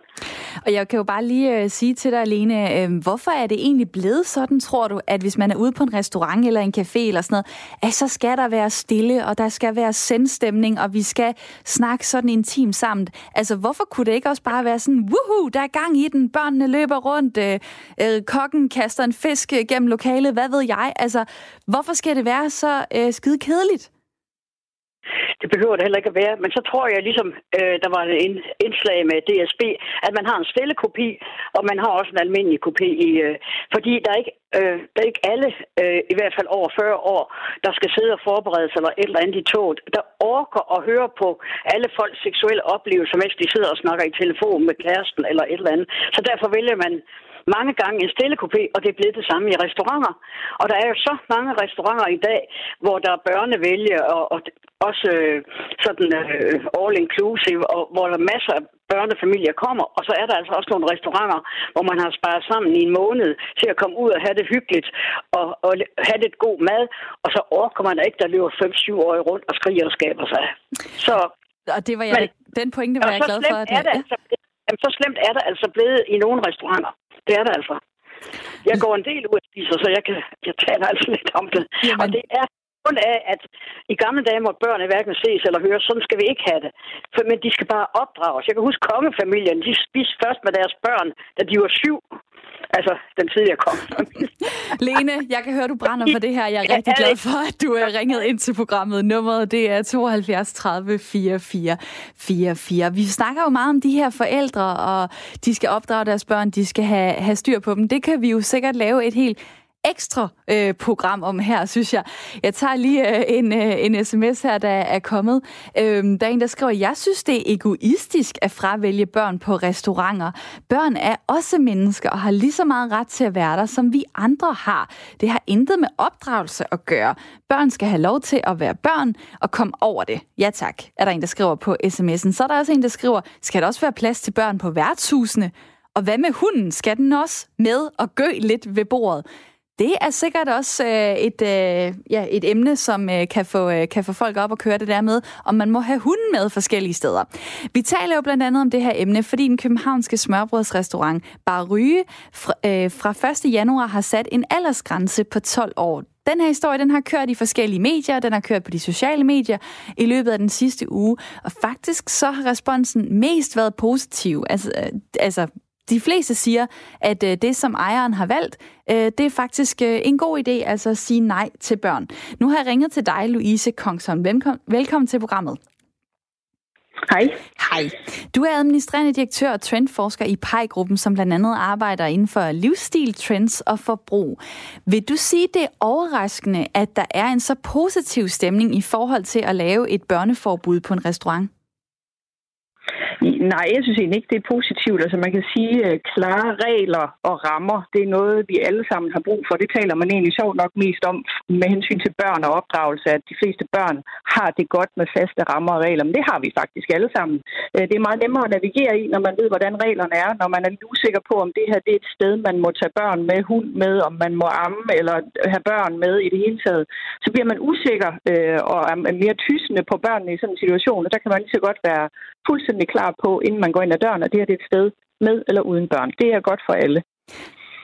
Og jeg kan jo bare lige øh, sige til dig, Alene, øh, hvorfor er det egentlig blevet sådan, tror du, at hvis man er ude på en restaurant eller en café eller sådan noget, at så skal der være stille, og der skal være sendstemning, og vi skal snakke sådan intimt sammen. Altså, hvorfor kunne det ikke også bare være sådan, woohoo, der er gang i den, børnene løber rundt, øh, øh, kokken kaster en fisk øh, gennem lokalet, hvad ved jeg? Altså, hvorfor skal det være så øh, skide kedeligt? Det behøver det heller ikke at være. Men så tror jeg, ligesom øh, der var en indslag med DSB, at man har en stille kopi, og man har også en almindelig kopi. I, øh, fordi der er ikke øh, der er ikke alle, øh, i hvert fald over 40 år, der skal sidde og forberede sig eller et eller andet i toget, der orker at høre på alle folks seksuelle oplevelser, mens de sidder og snakker i telefon med kæresten eller et eller andet. Så derfor vælger man mange gange en stille kopé, og det er blevet det samme i restauranter. Og der er jo så mange restauranter i dag, hvor der er børnevælge og, og også øh, sådan øh, all inclusive, og hvor der er masser af børnefamilier kommer, og så er der altså også nogle restauranter, hvor man har sparet sammen i en måned til at komme ud og have det hyggeligt og, og have det god mad, og så orker man ikke, der løber 5-7 år rundt og skriger og skaber sig. Så, og det var jeg, men, den pointe var jeg glad for. At, er det, altså, jamen, så slemt er det altså blevet i nogle restauranter. Det er det altså. Jeg går en del ud og spiser, så jeg, kan, jeg taler altså lidt om det. Jamen. Og det er grund af, at i gamle dage måtte børn hverken ses eller høre, sådan skal vi ikke have det. For, men de skal bare opdrages. Jeg kan huske kongefamilien, de spiste først med deres børn, da de var syv. Altså, den tidligere kom. Lene, jeg kan høre, du brænder for det her. Jeg er rigtig glad for, at du er ringet ind til programmet. Nummeret, det er 72 30 44 44. Vi snakker jo meget om de her forældre, og de skal opdrage deres børn, de skal have, have styr på dem. Det kan vi jo sikkert lave et helt ekstra øh, program om her, synes jeg. Jeg tager lige øh, en, øh, en sms her, der er kommet. Øh, der er en, der skriver, jeg synes, det er egoistisk at fravælge børn på restauranter. Børn er også mennesker og har lige så meget ret til at være der, som vi andre har. Det har intet med opdragelse at gøre. Børn skal have lov til at være børn og komme over det. Ja tak, er der en, der skriver på sms'en. Så er der også en, der skriver, skal der også være plads til børn på værtshusene? Og hvad med hunden? Skal den også med og gø lidt ved bordet? Det er sikkert også øh, et, øh, ja, et emne, som øh, kan, få, øh, kan få folk op og køre det der med, om man må have hunden med forskellige steder. Vi taler jo blandt andet om det her emne, fordi den københavnske smørbrødsrestaurant Bar Ryge fra, øh, fra 1. januar har sat en aldersgrænse på 12 år. Den her historie, den har kørt i forskellige medier, den har kørt på de sociale medier i løbet af den sidste uge, og faktisk så har responsen mest været positiv. Altså, øh, altså de fleste siger, at øh, det, som ejeren har valgt, øh, det er faktisk øh, en god idé, altså at sige nej til børn. Nu har jeg ringet til dig, Louise Kongsholm. Velkommen, velkommen til programmet. Hej. Hej. Du er administrerende direktør og trendforsker i PEI-gruppen, som blandt andet arbejder inden for livsstil, trends og forbrug. Vil du sige, det er overraskende, at der er en så positiv stemning i forhold til at lave et børneforbud på en restaurant? Nej, jeg synes egentlig ikke, det er positivt. Altså man kan sige, at klare regler og rammer, det er noget, vi alle sammen har brug for. Det taler man egentlig sjovt nok mest om med hensyn til børn og opdragelse, at de fleste børn har det godt med faste rammer og regler. Men det har vi faktisk alle sammen. Øh, det er meget nemmere at navigere i, når man ved, hvordan reglerne er. Når man er lidt usikker på, om det her det er et sted, man må tage børn med, hund med, om man må amme eller have børn med i det hele taget, så bliver man usikker øh, og er mere tysende på børnene i sådan en situation. Og der kan man lige så godt være fuldstændig klar på, inden man går ind ad døren, at det her det er et sted med eller uden børn. Det er godt for alle.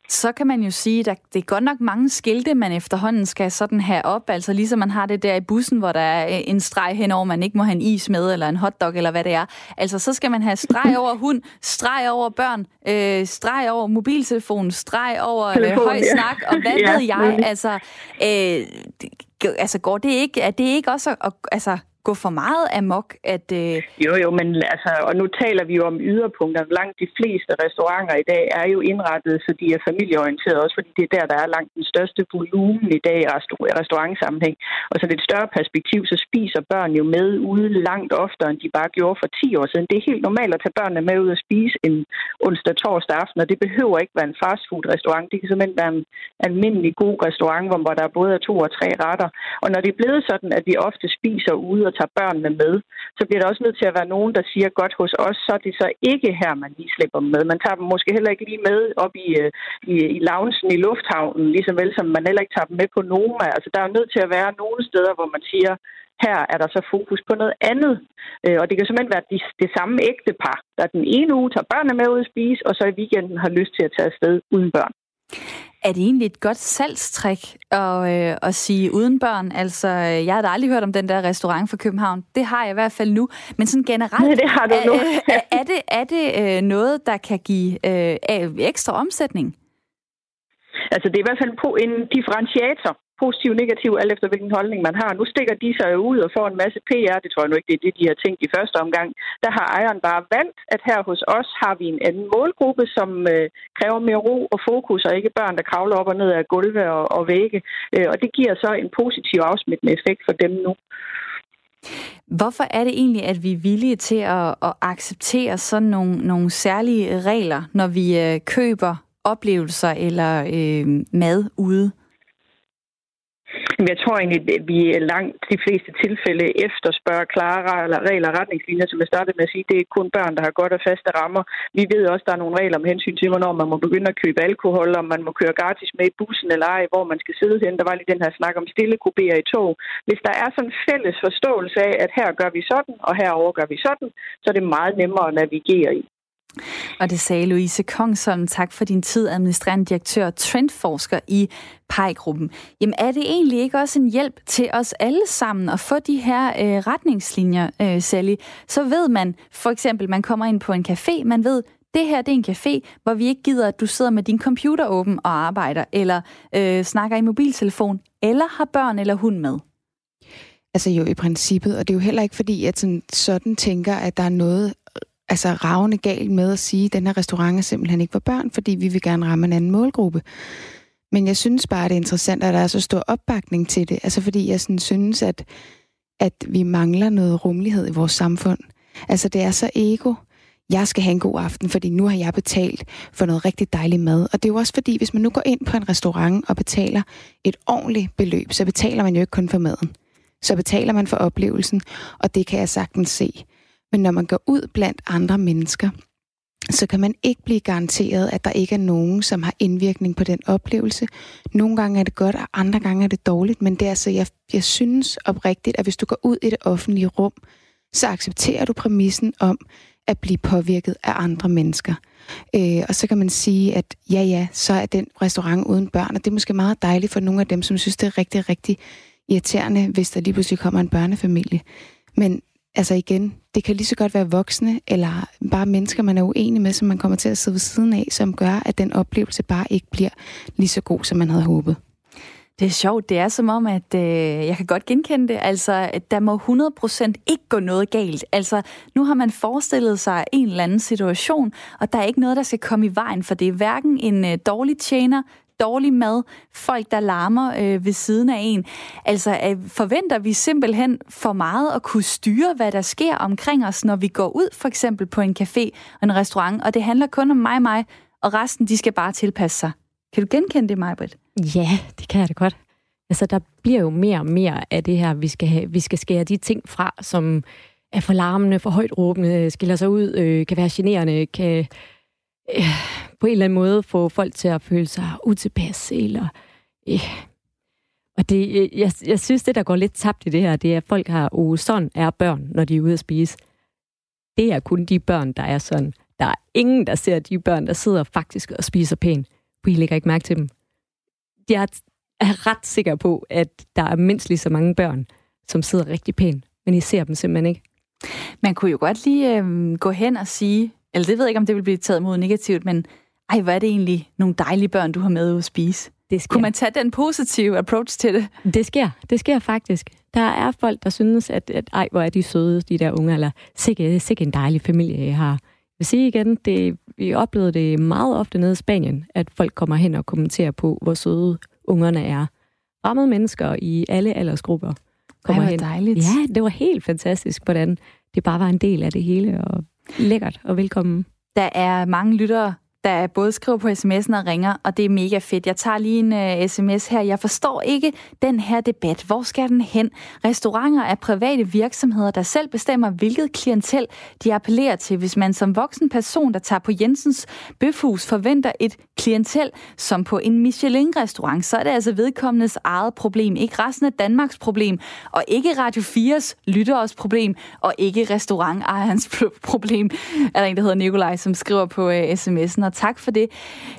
Så kan man jo sige, at det er godt nok mange skilte, man efterhånden skal sådan have op. Altså ligesom man har det der i bussen, hvor der er en streg henover, man ikke må have en is med, eller en hotdog, eller hvad det er. Altså så skal man have streg over hund, streg over børn, øh, streg over mobiltelefon, streg over øh, Telefon, høj ja. snak, og hvad ja, ved jeg? Altså, øh, altså går det ikke, er det ikke også at, altså, gå for meget amok? At, øh... Jo, jo, men altså, og nu taler vi jo om yderpunkter. Langt de fleste restauranter i dag er jo indrettet, så de er familieorienterede, også fordi det er der, der er langt den største volumen i dag i restaurantsammenhæng. Og så lidt større perspektiv, så spiser børn jo med ude langt oftere, end de bare gjorde for 10 år siden. Det er helt normalt at tage børnene med ud og spise en onsdag, torsdag aften, og det behøver ikke være en fastfood-restaurant. Det kan simpelthen være en almindelig god restaurant, hvor der både er to og tre retter. Og når det er blevet sådan, at vi ofte spiser ude, og tager børnene med, så bliver der også nødt til at være nogen, der siger, godt hos os, så er det så ikke her, man lige slipper dem med. Man tager dem måske heller ikke lige med op i, øh, i, i loungen i lufthavnen, ligesom vel som man heller ikke tager dem med på Noma. Altså, der er jo nødt til at være nogle steder, hvor man siger, her er der så fokus på noget andet. Øh, og det kan simpelthen være det, det samme ægtepar, der den ene uge tager børnene med ud at spise, og så i weekenden har lyst til at tage afsted uden børn. Er det egentlig et godt salgstrik at, øh, at sige uden børn? Altså, jeg har aldrig hørt om den der restaurant for København. Det har jeg i hvert fald nu. Men sådan generelt, Nej, det har du nu. er, er det, er det øh, noget, der kan give øh, ekstra omsætning? Altså, det er i hvert fald på en differentiator positiv negativ, alt efter hvilken holdning man har. Nu stikker de sig ud og får en masse PR. Det tror jeg nu ikke, det er det, de har tænkt i første omgang. Der har ejeren bare valgt, at her hos os har vi en anden målgruppe, som øh, kræver mere ro og fokus, og ikke børn, der kravler op og ned af gulve og, og vægge. Øh, og det giver så en positiv afsmittende effekt for dem nu. Hvorfor er det egentlig, at vi er villige til at, at acceptere sådan nogle, nogle særlige regler, når vi øh, køber oplevelser eller øh, mad ude? Jeg tror egentlig, at vi langt de fleste tilfælde efterspørger klare regler og retningslinjer, som jeg startede med at sige. Det er kun børn, der har godt og faste rammer. Vi ved også, at der er nogle regler om hensyn til, hvornår man må begynde at købe alkohol, om man må køre gratis med i bussen eller ej, hvor man skal sidde hen. Der var lige den her snak om stille kuberer i tog. Hvis der er sådan en fælles forståelse af, at her gør vi sådan, og herover gør vi sådan, så er det meget nemmere at navigere i. Og det sagde Louise Kongsholm. Tak for din tid, administrerende direktør og trendforsker i PEI-gruppen. Jamen er det egentlig ikke også en hjælp til os alle sammen at få de her øh, retningslinjer, øh, Sally? Så ved man for eksempel, man kommer ind på en café, man ved, det her det er en café, hvor vi ikke gider, at du sidder med din computer åben og arbejder, eller øh, snakker i mobiltelefon, eller har børn eller hund med. Altså jo i princippet, og det er jo heller ikke fordi, at sådan, sådan tænker, at der er noget altså ravne galt med at sige, at den her restaurant er simpelthen ikke for børn, fordi vi vil gerne ramme en anden målgruppe. Men jeg synes bare, det er interessant, at der er så stor opbakning til det. Altså fordi jeg sådan synes, at, at vi mangler noget rummelighed i vores samfund. Altså det er så ego. Jeg skal have en god aften, fordi nu har jeg betalt for noget rigtig dejligt mad. Og det er jo også fordi, hvis man nu går ind på en restaurant og betaler et ordentligt beløb, så betaler man jo ikke kun for maden. Så betaler man for oplevelsen, og det kan jeg sagtens se. Men når man går ud blandt andre mennesker, så kan man ikke blive garanteret, at der ikke er nogen, som har indvirkning på den oplevelse. Nogle gange er det godt, og andre gange er det dårligt, men det er altså, jeg, jeg synes oprigtigt, at hvis du går ud i det offentlige rum, så accepterer du præmissen om at blive påvirket af andre mennesker. Øh, og så kan man sige, at ja, ja, så er den restaurant uden børn, og det er måske meget dejligt for nogle af dem, som synes, det er rigtig, rigtig irriterende, hvis der lige pludselig kommer en børnefamilie. Men altså igen, det kan lige så godt være voksne, eller bare mennesker, man er uenig med, som man kommer til at sidde ved siden af, som gør, at den oplevelse bare ikke bliver lige så god, som man havde håbet. Det er sjovt. Det er som om, at øh, jeg kan godt genkende det. Altså, at der må 100% ikke gå noget galt. Altså, nu har man forestillet sig en eller anden situation, og der er ikke noget, der skal komme i vejen, for det er hverken en øh, dårlig tjener, dårlig mad, folk, der larmer øh, ved siden af en. Altså, øh, forventer vi simpelthen for meget at kunne styre, hvad der sker omkring os, når vi går ud for eksempel på en café og en restaurant, og det handler kun om mig, mig, og resten, de skal bare tilpasse sig. Kan du genkende det, Majbrit? Ja, det kan jeg da godt. Altså, der bliver jo mere og mere af det her, vi skal, have, vi skal skære de ting fra, som er for larmende, for højt råbende, skiller sig ud, øh, kan være generende, kan øh, på en eller anden måde få folk til at føle sig utilpas, eller... Øh. Og det, øh, jeg, jeg synes, det, der går lidt tabt i det her, det er, at folk har, oh, sådan er børn, når de er ude at spise. Det er kun de børn, der er sådan. Der er ingen, der ser de børn, der sidder faktisk og spiser pænt. Vi lægger ikke mærke til dem. Jeg er ret sikker på, at der er mindst lige så mange børn, som sidder rigtig pænt, men I ser dem simpelthen ikke. Man kunne jo godt lige øh, gå hen og sige, eller det ved jeg ikke, om det vil blive taget mod negativt, men ej, hvor er det egentlig nogle dejlige børn, du har med at spise. Det sker. Kunne man tage den positive approach til det? Det sker. Det sker faktisk. Der er folk, der synes, at, at ej, hvor er de søde, de der unge, eller sikke, sikke en dejlig familie, jeg har. Jeg vil sige igen, det, vi oplevede det meget ofte nede i Spanien, at folk kommer hen og kommenterer på, hvor søde ungerne er. Fremmede mennesker i alle aldersgrupper kommer Ej, hen. dejligt. Ja, det var helt fantastisk, hvordan det bare var en del af det hele, og lækkert og velkommen. Der er mange lyttere, der både skriver på sms'en og ringer, og det er mega fedt. Jeg tager lige en uh, sms her. Jeg forstår ikke den her debat. Hvor skal den hen? Restauranter er private virksomheder, der selv bestemmer, hvilket klientel de appellerer til. Hvis man som voksen person, der tager på Jensens Bøfhus, forventer et klientel som på en Michelin-restaurant, så er det altså vedkommendes eget problem, ikke resten af Danmarks problem, og ikke Radio 4's lytteres problem, og ikke restaurantejerens problem, er der en, der hedder Nikolaj, som skriver på uh, sms'en, og tak for det.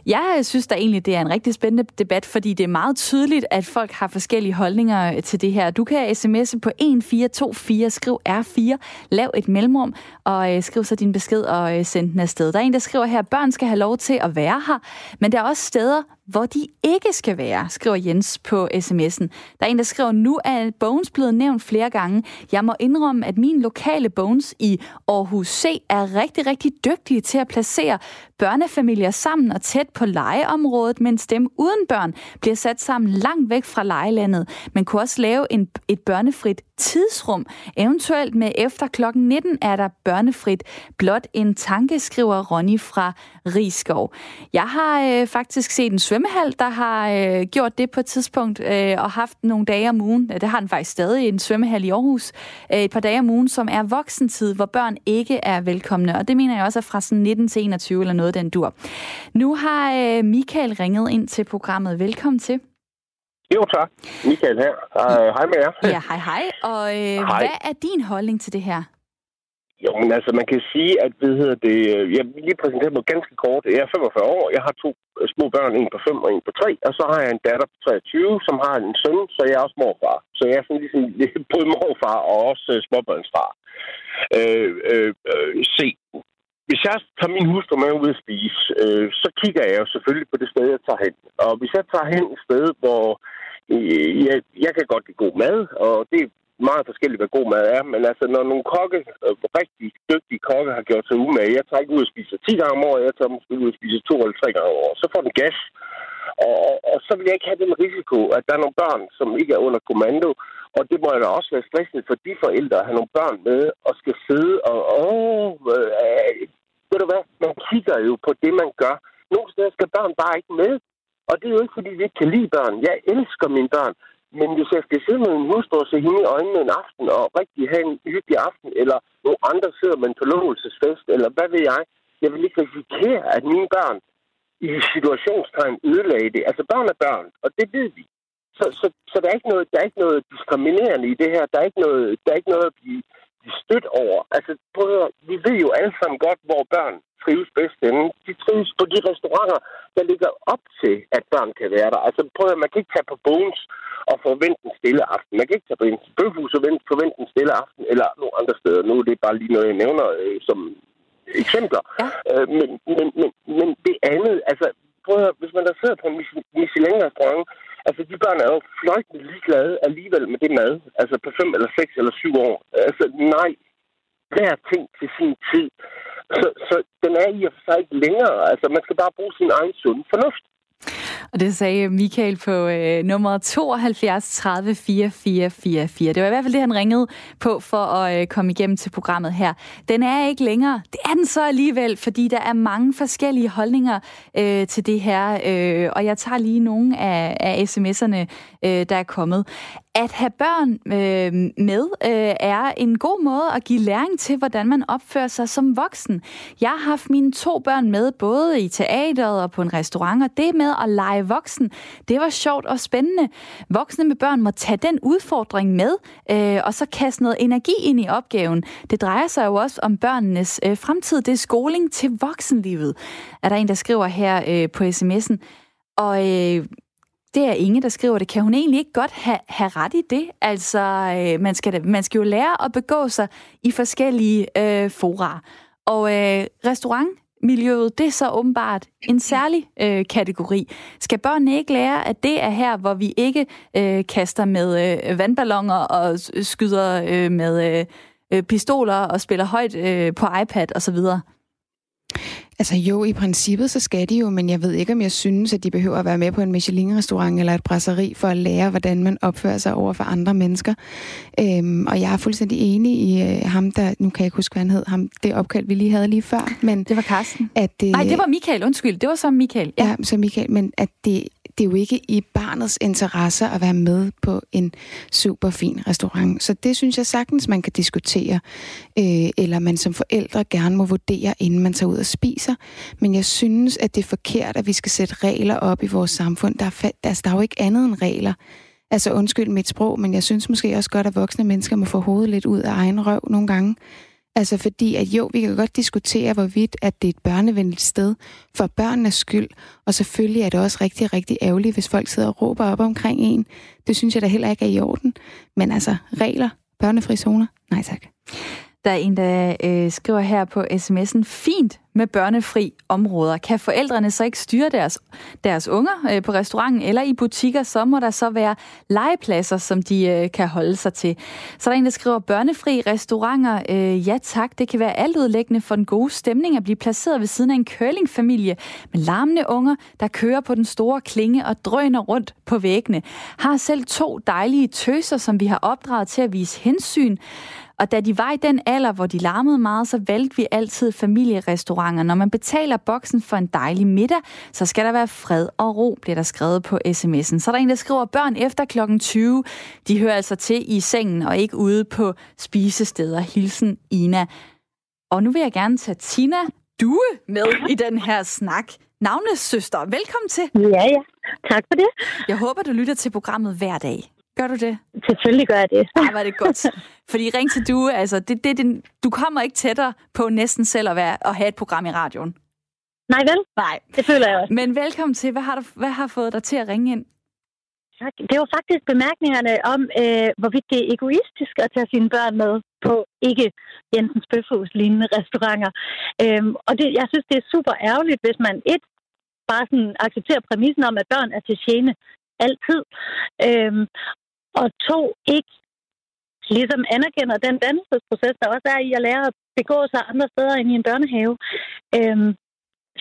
Jeg synes da egentlig, det er en rigtig spændende debat, fordi det er meget tydeligt, at folk har forskellige holdninger øh, til det her. Du kan sms'e på 1424, skriv R4, lav et mellemrum, og øh, skriv så din besked og øh, send den afsted. Der er en, der skriver her, at børn skal have lov til at være her, men der er også steder, hvor de ikke skal være, skriver Jens på sms'en. Der er en, der skriver, nu er Bones blevet nævnt flere gange. Jeg må indrømme, at min lokale Bones i Aarhus C er rigtig, rigtig dygtige til at placere børnefamilier sammen og tæt på legeområdet, mens dem uden børn bliver sat sammen langt væk fra legelandet. Man kunne også lave en, et børnefrit tidsrum. Eventuelt med efter klokken 19 er der børnefrit. Blot en tanke, skriver Ronny fra Rigskov. Jeg har øh, faktisk set en svømmehal, der har øh, gjort det på et tidspunkt øh, og haft nogle dage om ugen. Det har den faktisk stadig, en svømmehal i Aarhus. Øh, et par dage om ugen, som er voksentid, hvor børn ikke er velkomne. Og det mener jeg også er fra sådan 19 til 21 eller noget den dur. Nu har øh, Michael ringet ind til programmet. Velkommen til. Jo, tak. Michael her. Uh, hej med jer. Ja, hej hej. Og øh, Hej. hvad er din holdning til det her? Jo, men altså, man kan sige, at hvad hedder det, øh, jeg vil lige præsentere mig ganske kort. Jeg er 45 år, jeg har to øh, små børn, en på 5 og en på 3, og så har jeg en datter på 23, som har en søn, så jeg er også morfar. Så jeg er sådan ligesom både morfar og også øh, småbørnsfar. Øh, øh, øh, se, hvis jeg tager min hustru med ud at spise, øh, så kigger jeg jo selvfølgelig på det sted, jeg tager hen. Og hvis jeg tager hen et sted, hvor øh, jeg, jeg kan godt lide god mad, og det meget forskelligt, hvad god mad er, men altså, når nogle kokke, øh, rigtig dygtige kokke, har gjort sig umage, jeg tager ikke ud og spiser 10 gange om året, jeg tager måske ud og spiser 2 eller 3 gange om året, så får den gas. Og, og, og så vil jeg ikke have den risiko, at der er nogle børn, som ikke er under kommando, og det må da også være stressende for de forældre at have nogle børn med, og skal sidde og, åh, øh, ved du hvad, man kigger jo på det, man gør. Nogle steder skal børn bare ikke med, og det er jo ikke, fordi vi ikke kan lide børn. Jeg elsker mine børn, men hvis jeg skal sidde med en hustru og se hende i øjnene en aften, og rigtig have en hyggelig aften, eller nogle andre sidder med en forlovelsesfest, eller hvad ved jeg, jeg vil ikke risikere, at mine børn i situationstegn ødelagde det. Altså børn er børn, og det ved vi. Så, så, så der, er ikke noget, der er ikke noget diskriminerende i det her. Der er ikke noget, der er ikke noget at blive stødt over. Altså, prøv at høre, vi ved jo alle sammen godt, hvor børn trives bedst henne. De trives på de restauranter, der ligger op til, at børn kan være der. Altså, prøv at høre, man kan ikke tage på Bones og forvente en stille aften. Man kan ikke tage på en bøfhus og vente- forvente en stille aften, eller nogle andre steder. Nu er det bare lige noget, jeg nævner øh, som eksempler. Ja. Øh, men, men, men, men det andet, altså, prøv at høre, hvis man der sidder på en Mich- Michelin-restaurant, altså de børn er jo fløjtende ligeglade alligevel med det mad, altså på 5 eller 6 eller 7 år. Altså nej, hver ting til sin tid. Så, så den er i og for sig ikke længere. Altså man skal bare bruge sin egen sunde fornuft. Og det sagde Michael på øh, nummer 72 30 4444. Det var i hvert fald det, han ringede på for at øh, komme igennem til programmet her. Den er ikke længere. Det er den så alligevel, fordi der er mange forskellige holdninger øh, til det her. Øh, og jeg tager lige nogle af, af sms'erne, øh, der er kommet. At have børn øh, med øh, er en god måde at give læring til, hvordan man opfører sig som voksen. Jeg har haft mine to børn med, både i teateret og på en restaurant, og det med at lege voksen, det var sjovt og spændende. Voksne med børn må tage den udfordring med, øh, og så kaste noget energi ind i opgaven. Det drejer sig jo også om børnenes øh, fremtid. Det er skoling til voksenlivet, er der en, der skriver her øh, på sms'en. Og øh, det er Inge, der skriver det. Kan hun egentlig ikke godt have, have ret i det? Altså, øh, man, skal, man skal jo lære at begå sig i forskellige øh, fora. Og øh, restaurantmiljøet, det er så åbenbart en særlig øh, kategori. Skal børnene ikke lære, at det er her, hvor vi ikke øh, kaster med øh, vandballoner og skyder øh, med øh, øh, pistoler og spiller højt øh, på iPad osv.? Altså jo, i princippet så skal de jo, men jeg ved ikke, om jeg synes, at de behøver at være med på en Michelin-restaurant eller et brasseri for at lære, hvordan man opfører sig over for andre mennesker. Øhm, og jeg er fuldstændig enig i øh, ham, der, nu kan jeg ikke huske, hvad han hed, ham, det opkald, vi lige havde lige før. Men det var Karsten. At, øh, Nej, det var Michael, undskyld, det var så Michael. Ja, ja så Michael, men at det, det er jo ikke i barnets interesse at være med på en super fin restaurant. Så det synes jeg sagtens, man kan diskutere, øh, eller man som forældre gerne må vurdere, inden man tager ud og spiser. Men jeg synes, at det er forkert, at vi skal sætte regler op i vores samfund. Der er, altså, der er jo ikke andet end regler. Altså undskyld mit sprog, men jeg synes måske også godt, at voksne mennesker må få hovedet lidt ud af egen røv nogle gange. Altså fordi, at jo, vi kan godt diskutere, hvorvidt at det er et børnevenligt sted for børnenes skyld, og selvfølgelig er det også rigtig, rigtig ærgerligt, hvis folk sidder og råber op omkring en. Det synes jeg da heller ikke er i orden. Men altså, regler, børnefri zoner, nej tak. Der er en, der øh, skriver her på sms'en, fint med børnefri områder. Kan forældrene så ikke styre deres, deres unger øh, på restauranten eller i butikker, så må der så være legepladser, som de øh, kan holde sig til. Så er der en, der skriver, børnefri restauranter, øh, ja tak, det kan være altudlæggende for den gode stemning at blive placeret ved siden af en curlingfamilie med larmende unger, der kører på den store klinge og drøner rundt på væggene. Har selv to dejlige tøser, som vi har opdraget til at vise hensyn. Og da de var i den alder, hvor de larmede meget, så valgte vi altid familierestauranter. Når man betaler boksen for en dejlig middag, så skal der være fred og ro, bliver der skrevet på sms'en. Så er der en, der skriver, børn efter klokken 20, de hører altså til i sengen og ikke ude på spisesteder. Hilsen Ina. Og nu vil jeg gerne tage Tina Due med i den her snak. Navnesøster, velkommen til. Ja, ja. Tak for det. Jeg håber, du lytter til programmet hver dag. Gør du det? Selvfølgelig gør jeg det. Ej, var det godt. Fordi Ring til Due, altså, det, det, det, du kommer ikke tættere på næsten selv at, være, at have et program i radioen. Nej vel? Nej. Det føler jeg også. Men velkommen til. Hvad har, du, hvad har fået dig til at ringe ind? Tak. Det var faktisk bemærkningerne om, øh, hvorvidt det er egoistisk at tage sine børn med på ikke Jensens Bøfhus lignende restauranter. Øhm, og det, jeg synes, det er super ærgerligt, hvis man et bare sådan accepterer præmissen om, at børn er til tjene altid. Øhm, og to, ikke ligesom anerkender den dannelsesproces, der også er i at lære at begå sig andre steder end i en børnehave. Øhm,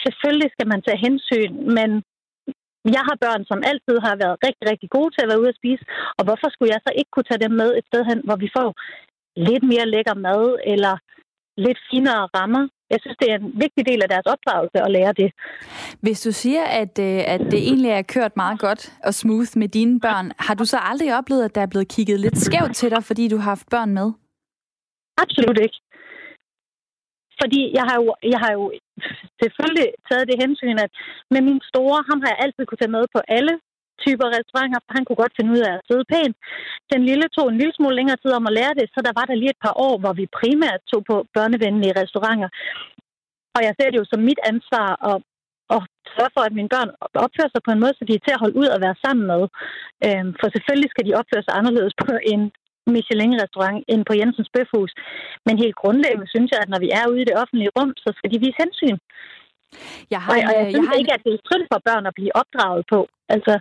selvfølgelig skal man tage hensyn, men jeg har børn, som altid har været rigtig, rigtig gode til at være ude at spise, og hvorfor skulle jeg så ikke kunne tage dem med et sted hen, hvor vi får lidt mere lækker mad, eller lidt finere rammer, jeg synes, det er en vigtig del af deres opdragelse at lære det. Hvis du siger, at, øh, at det egentlig er kørt meget godt og smooth med dine børn, har du så aldrig oplevet, at der er blevet kigget lidt skævt til dig, fordi du har haft børn med? Absolut ikke. Fordi jeg har jo, jeg har jo selvfølgelig taget det hensyn, at med min store, ham har jeg altid kunne tage med på alle typer restauranter, for han kunne godt finde ud af at sidde pænt. Den lille tog en lille smule længere tid om at lære det, så der var der lige et par år, hvor vi primært tog på børnevenlige restauranter. Og jeg ser det jo som mit ansvar at, at sørge for, at mine børn opfører sig på en måde, så de er til at holde ud og være sammen med. Øhm, for selvfølgelig skal de opføre sig anderledes på en Michelin-restaurant end på Jensens Bøfhus. Men helt grundlæggende synes jeg, at når vi er ude i det offentlige rum, så skal de vise hensyn. Jeg har, og, og jeg øh, synes jeg har ikke, at det er synd for børn at blive opdraget på. Altså,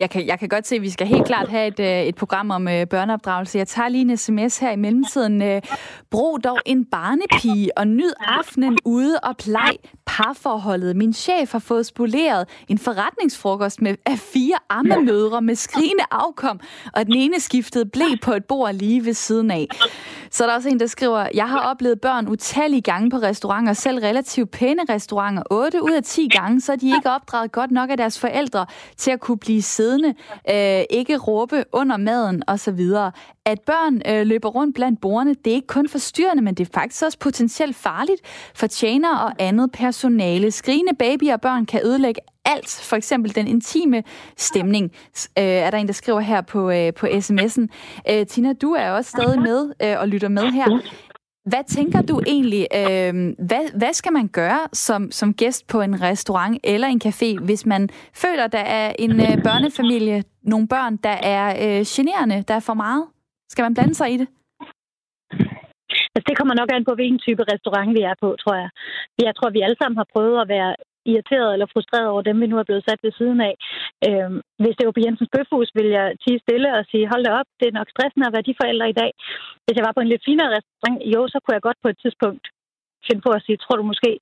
jeg kan, jeg kan godt se, at vi skal helt klart have et, øh, et program om øh, børneopdragelse. Jeg tager lige en sms her i mellemtiden. Øh, brug dog en barnepige og nyd aftenen ude og plej parforholdet. Min chef har fået spoleret en forretningsfrokost med, af fire ammemødre med skrigende afkom, og den ene skiftede blev på et bord lige ved siden af. Så er der også en, der skriver, jeg har oplevet børn utallige gange på restauranter, selv relativt pæne restauranter. 8 ud af 10 gange, så er de ikke opdraget godt nok af deres forældre til at kunne blive siddende, øh, ikke råbe under maden osv. At børn øh, løber rundt blandt bordene, det er ikke kun forstyrrende, men det er faktisk også potentielt farligt for tjener og andet personale. Skrigende babyer og børn kan ødelægge alt, for eksempel den intime stemning, øh, er der en, der skriver her på, øh, på sms'en. Øh, Tina, du er også stadig med øh, og lytter med her. Hvad tænker du egentlig, øh, hvad, hvad skal man gøre som, som gæst på en restaurant eller en café, hvis man føler, der er en øh, børnefamilie, nogle børn, der er øh, generende, der er for meget? Skal man blande sig i det? Altså, det kommer nok an på, hvilken type restaurant vi er på, tror jeg. Jeg tror, vi alle sammen har prøvet at være irriteret eller frustreret over dem, vi nu er blevet sat ved siden af. Øh, hvis det var på Jensens Bøfhus, ville jeg tige stille og sige, hold da op, det er nok stressende at være de forældre i dag. Hvis jeg var på en lidt finere restaurant, jo, så kunne jeg godt på et tidspunkt finde på at sige, tror du måske,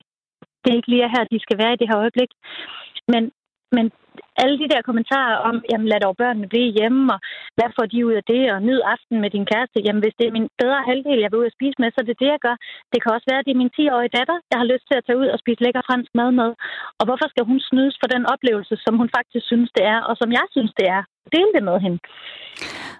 det er ikke lige her, de skal være i det her øjeblik. Men, men alle de der kommentarer om, jamen lad dog børnene blive hjemme, og hvad får de ud af det, og nyd aften med din kæreste, jamen hvis det er min bedre halvdel, jeg vil ud og spise med, så er det det, jeg gør. Det kan også være, at det er min 10-årige datter, jeg har lyst til at tage ud og spise lækker fransk mad med. Og hvorfor skal hun snydes for den oplevelse, som hun faktisk synes, det er, og som jeg synes, det er? Del det med hende.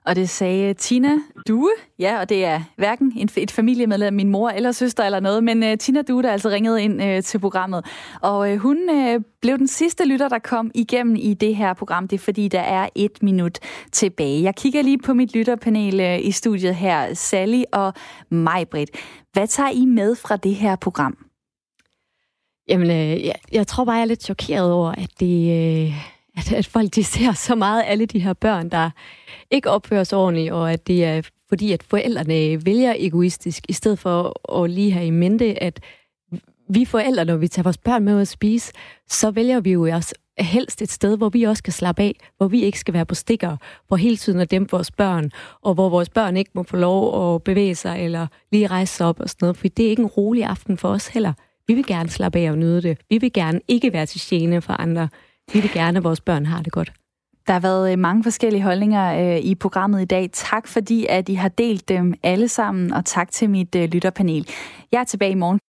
Og det sagde Tina Due, ja, og det er hverken et familiemedlem min mor eller søster eller noget, men uh, Tina Due, der altså ringede ind uh, til programmet. Og uh, hun uh, blev den sidste lytter, der kom igennem i i det her program. Det er fordi, der er et minut tilbage. Jeg kigger lige på mit lytterpanel øh, i studiet her, Sally og Majbrit. Hvad tager I med fra det her program? Jamen, øh, jeg, jeg tror bare, jeg er lidt chokeret over, at det... Øh at, at folk de ser så meget alle de her børn, der ikke opfører sig ordentligt, og at det er fordi, at forældrene vælger egoistisk, i stedet for at lige have i mente, at vi forældre, når vi tager vores børn med ud at spise, så vælger vi jo også helst et sted, hvor vi også kan slappe af, hvor vi ikke skal være på stikker, hvor hele tiden er dem vores børn, og hvor vores børn ikke må få lov at bevæge sig, eller lige rejse sig op og sådan noget, for det er ikke en rolig aften for os heller. Vi vil gerne slappe af og nyde det. Vi vil gerne ikke være til gene for andre. Vi vil gerne, at vores børn har det godt. Der har været øh, mange forskellige holdninger øh, i programmet i dag. Tak fordi, at I har delt dem alle sammen, og tak til mit øh, lytterpanel. Jeg er tilbage i morgen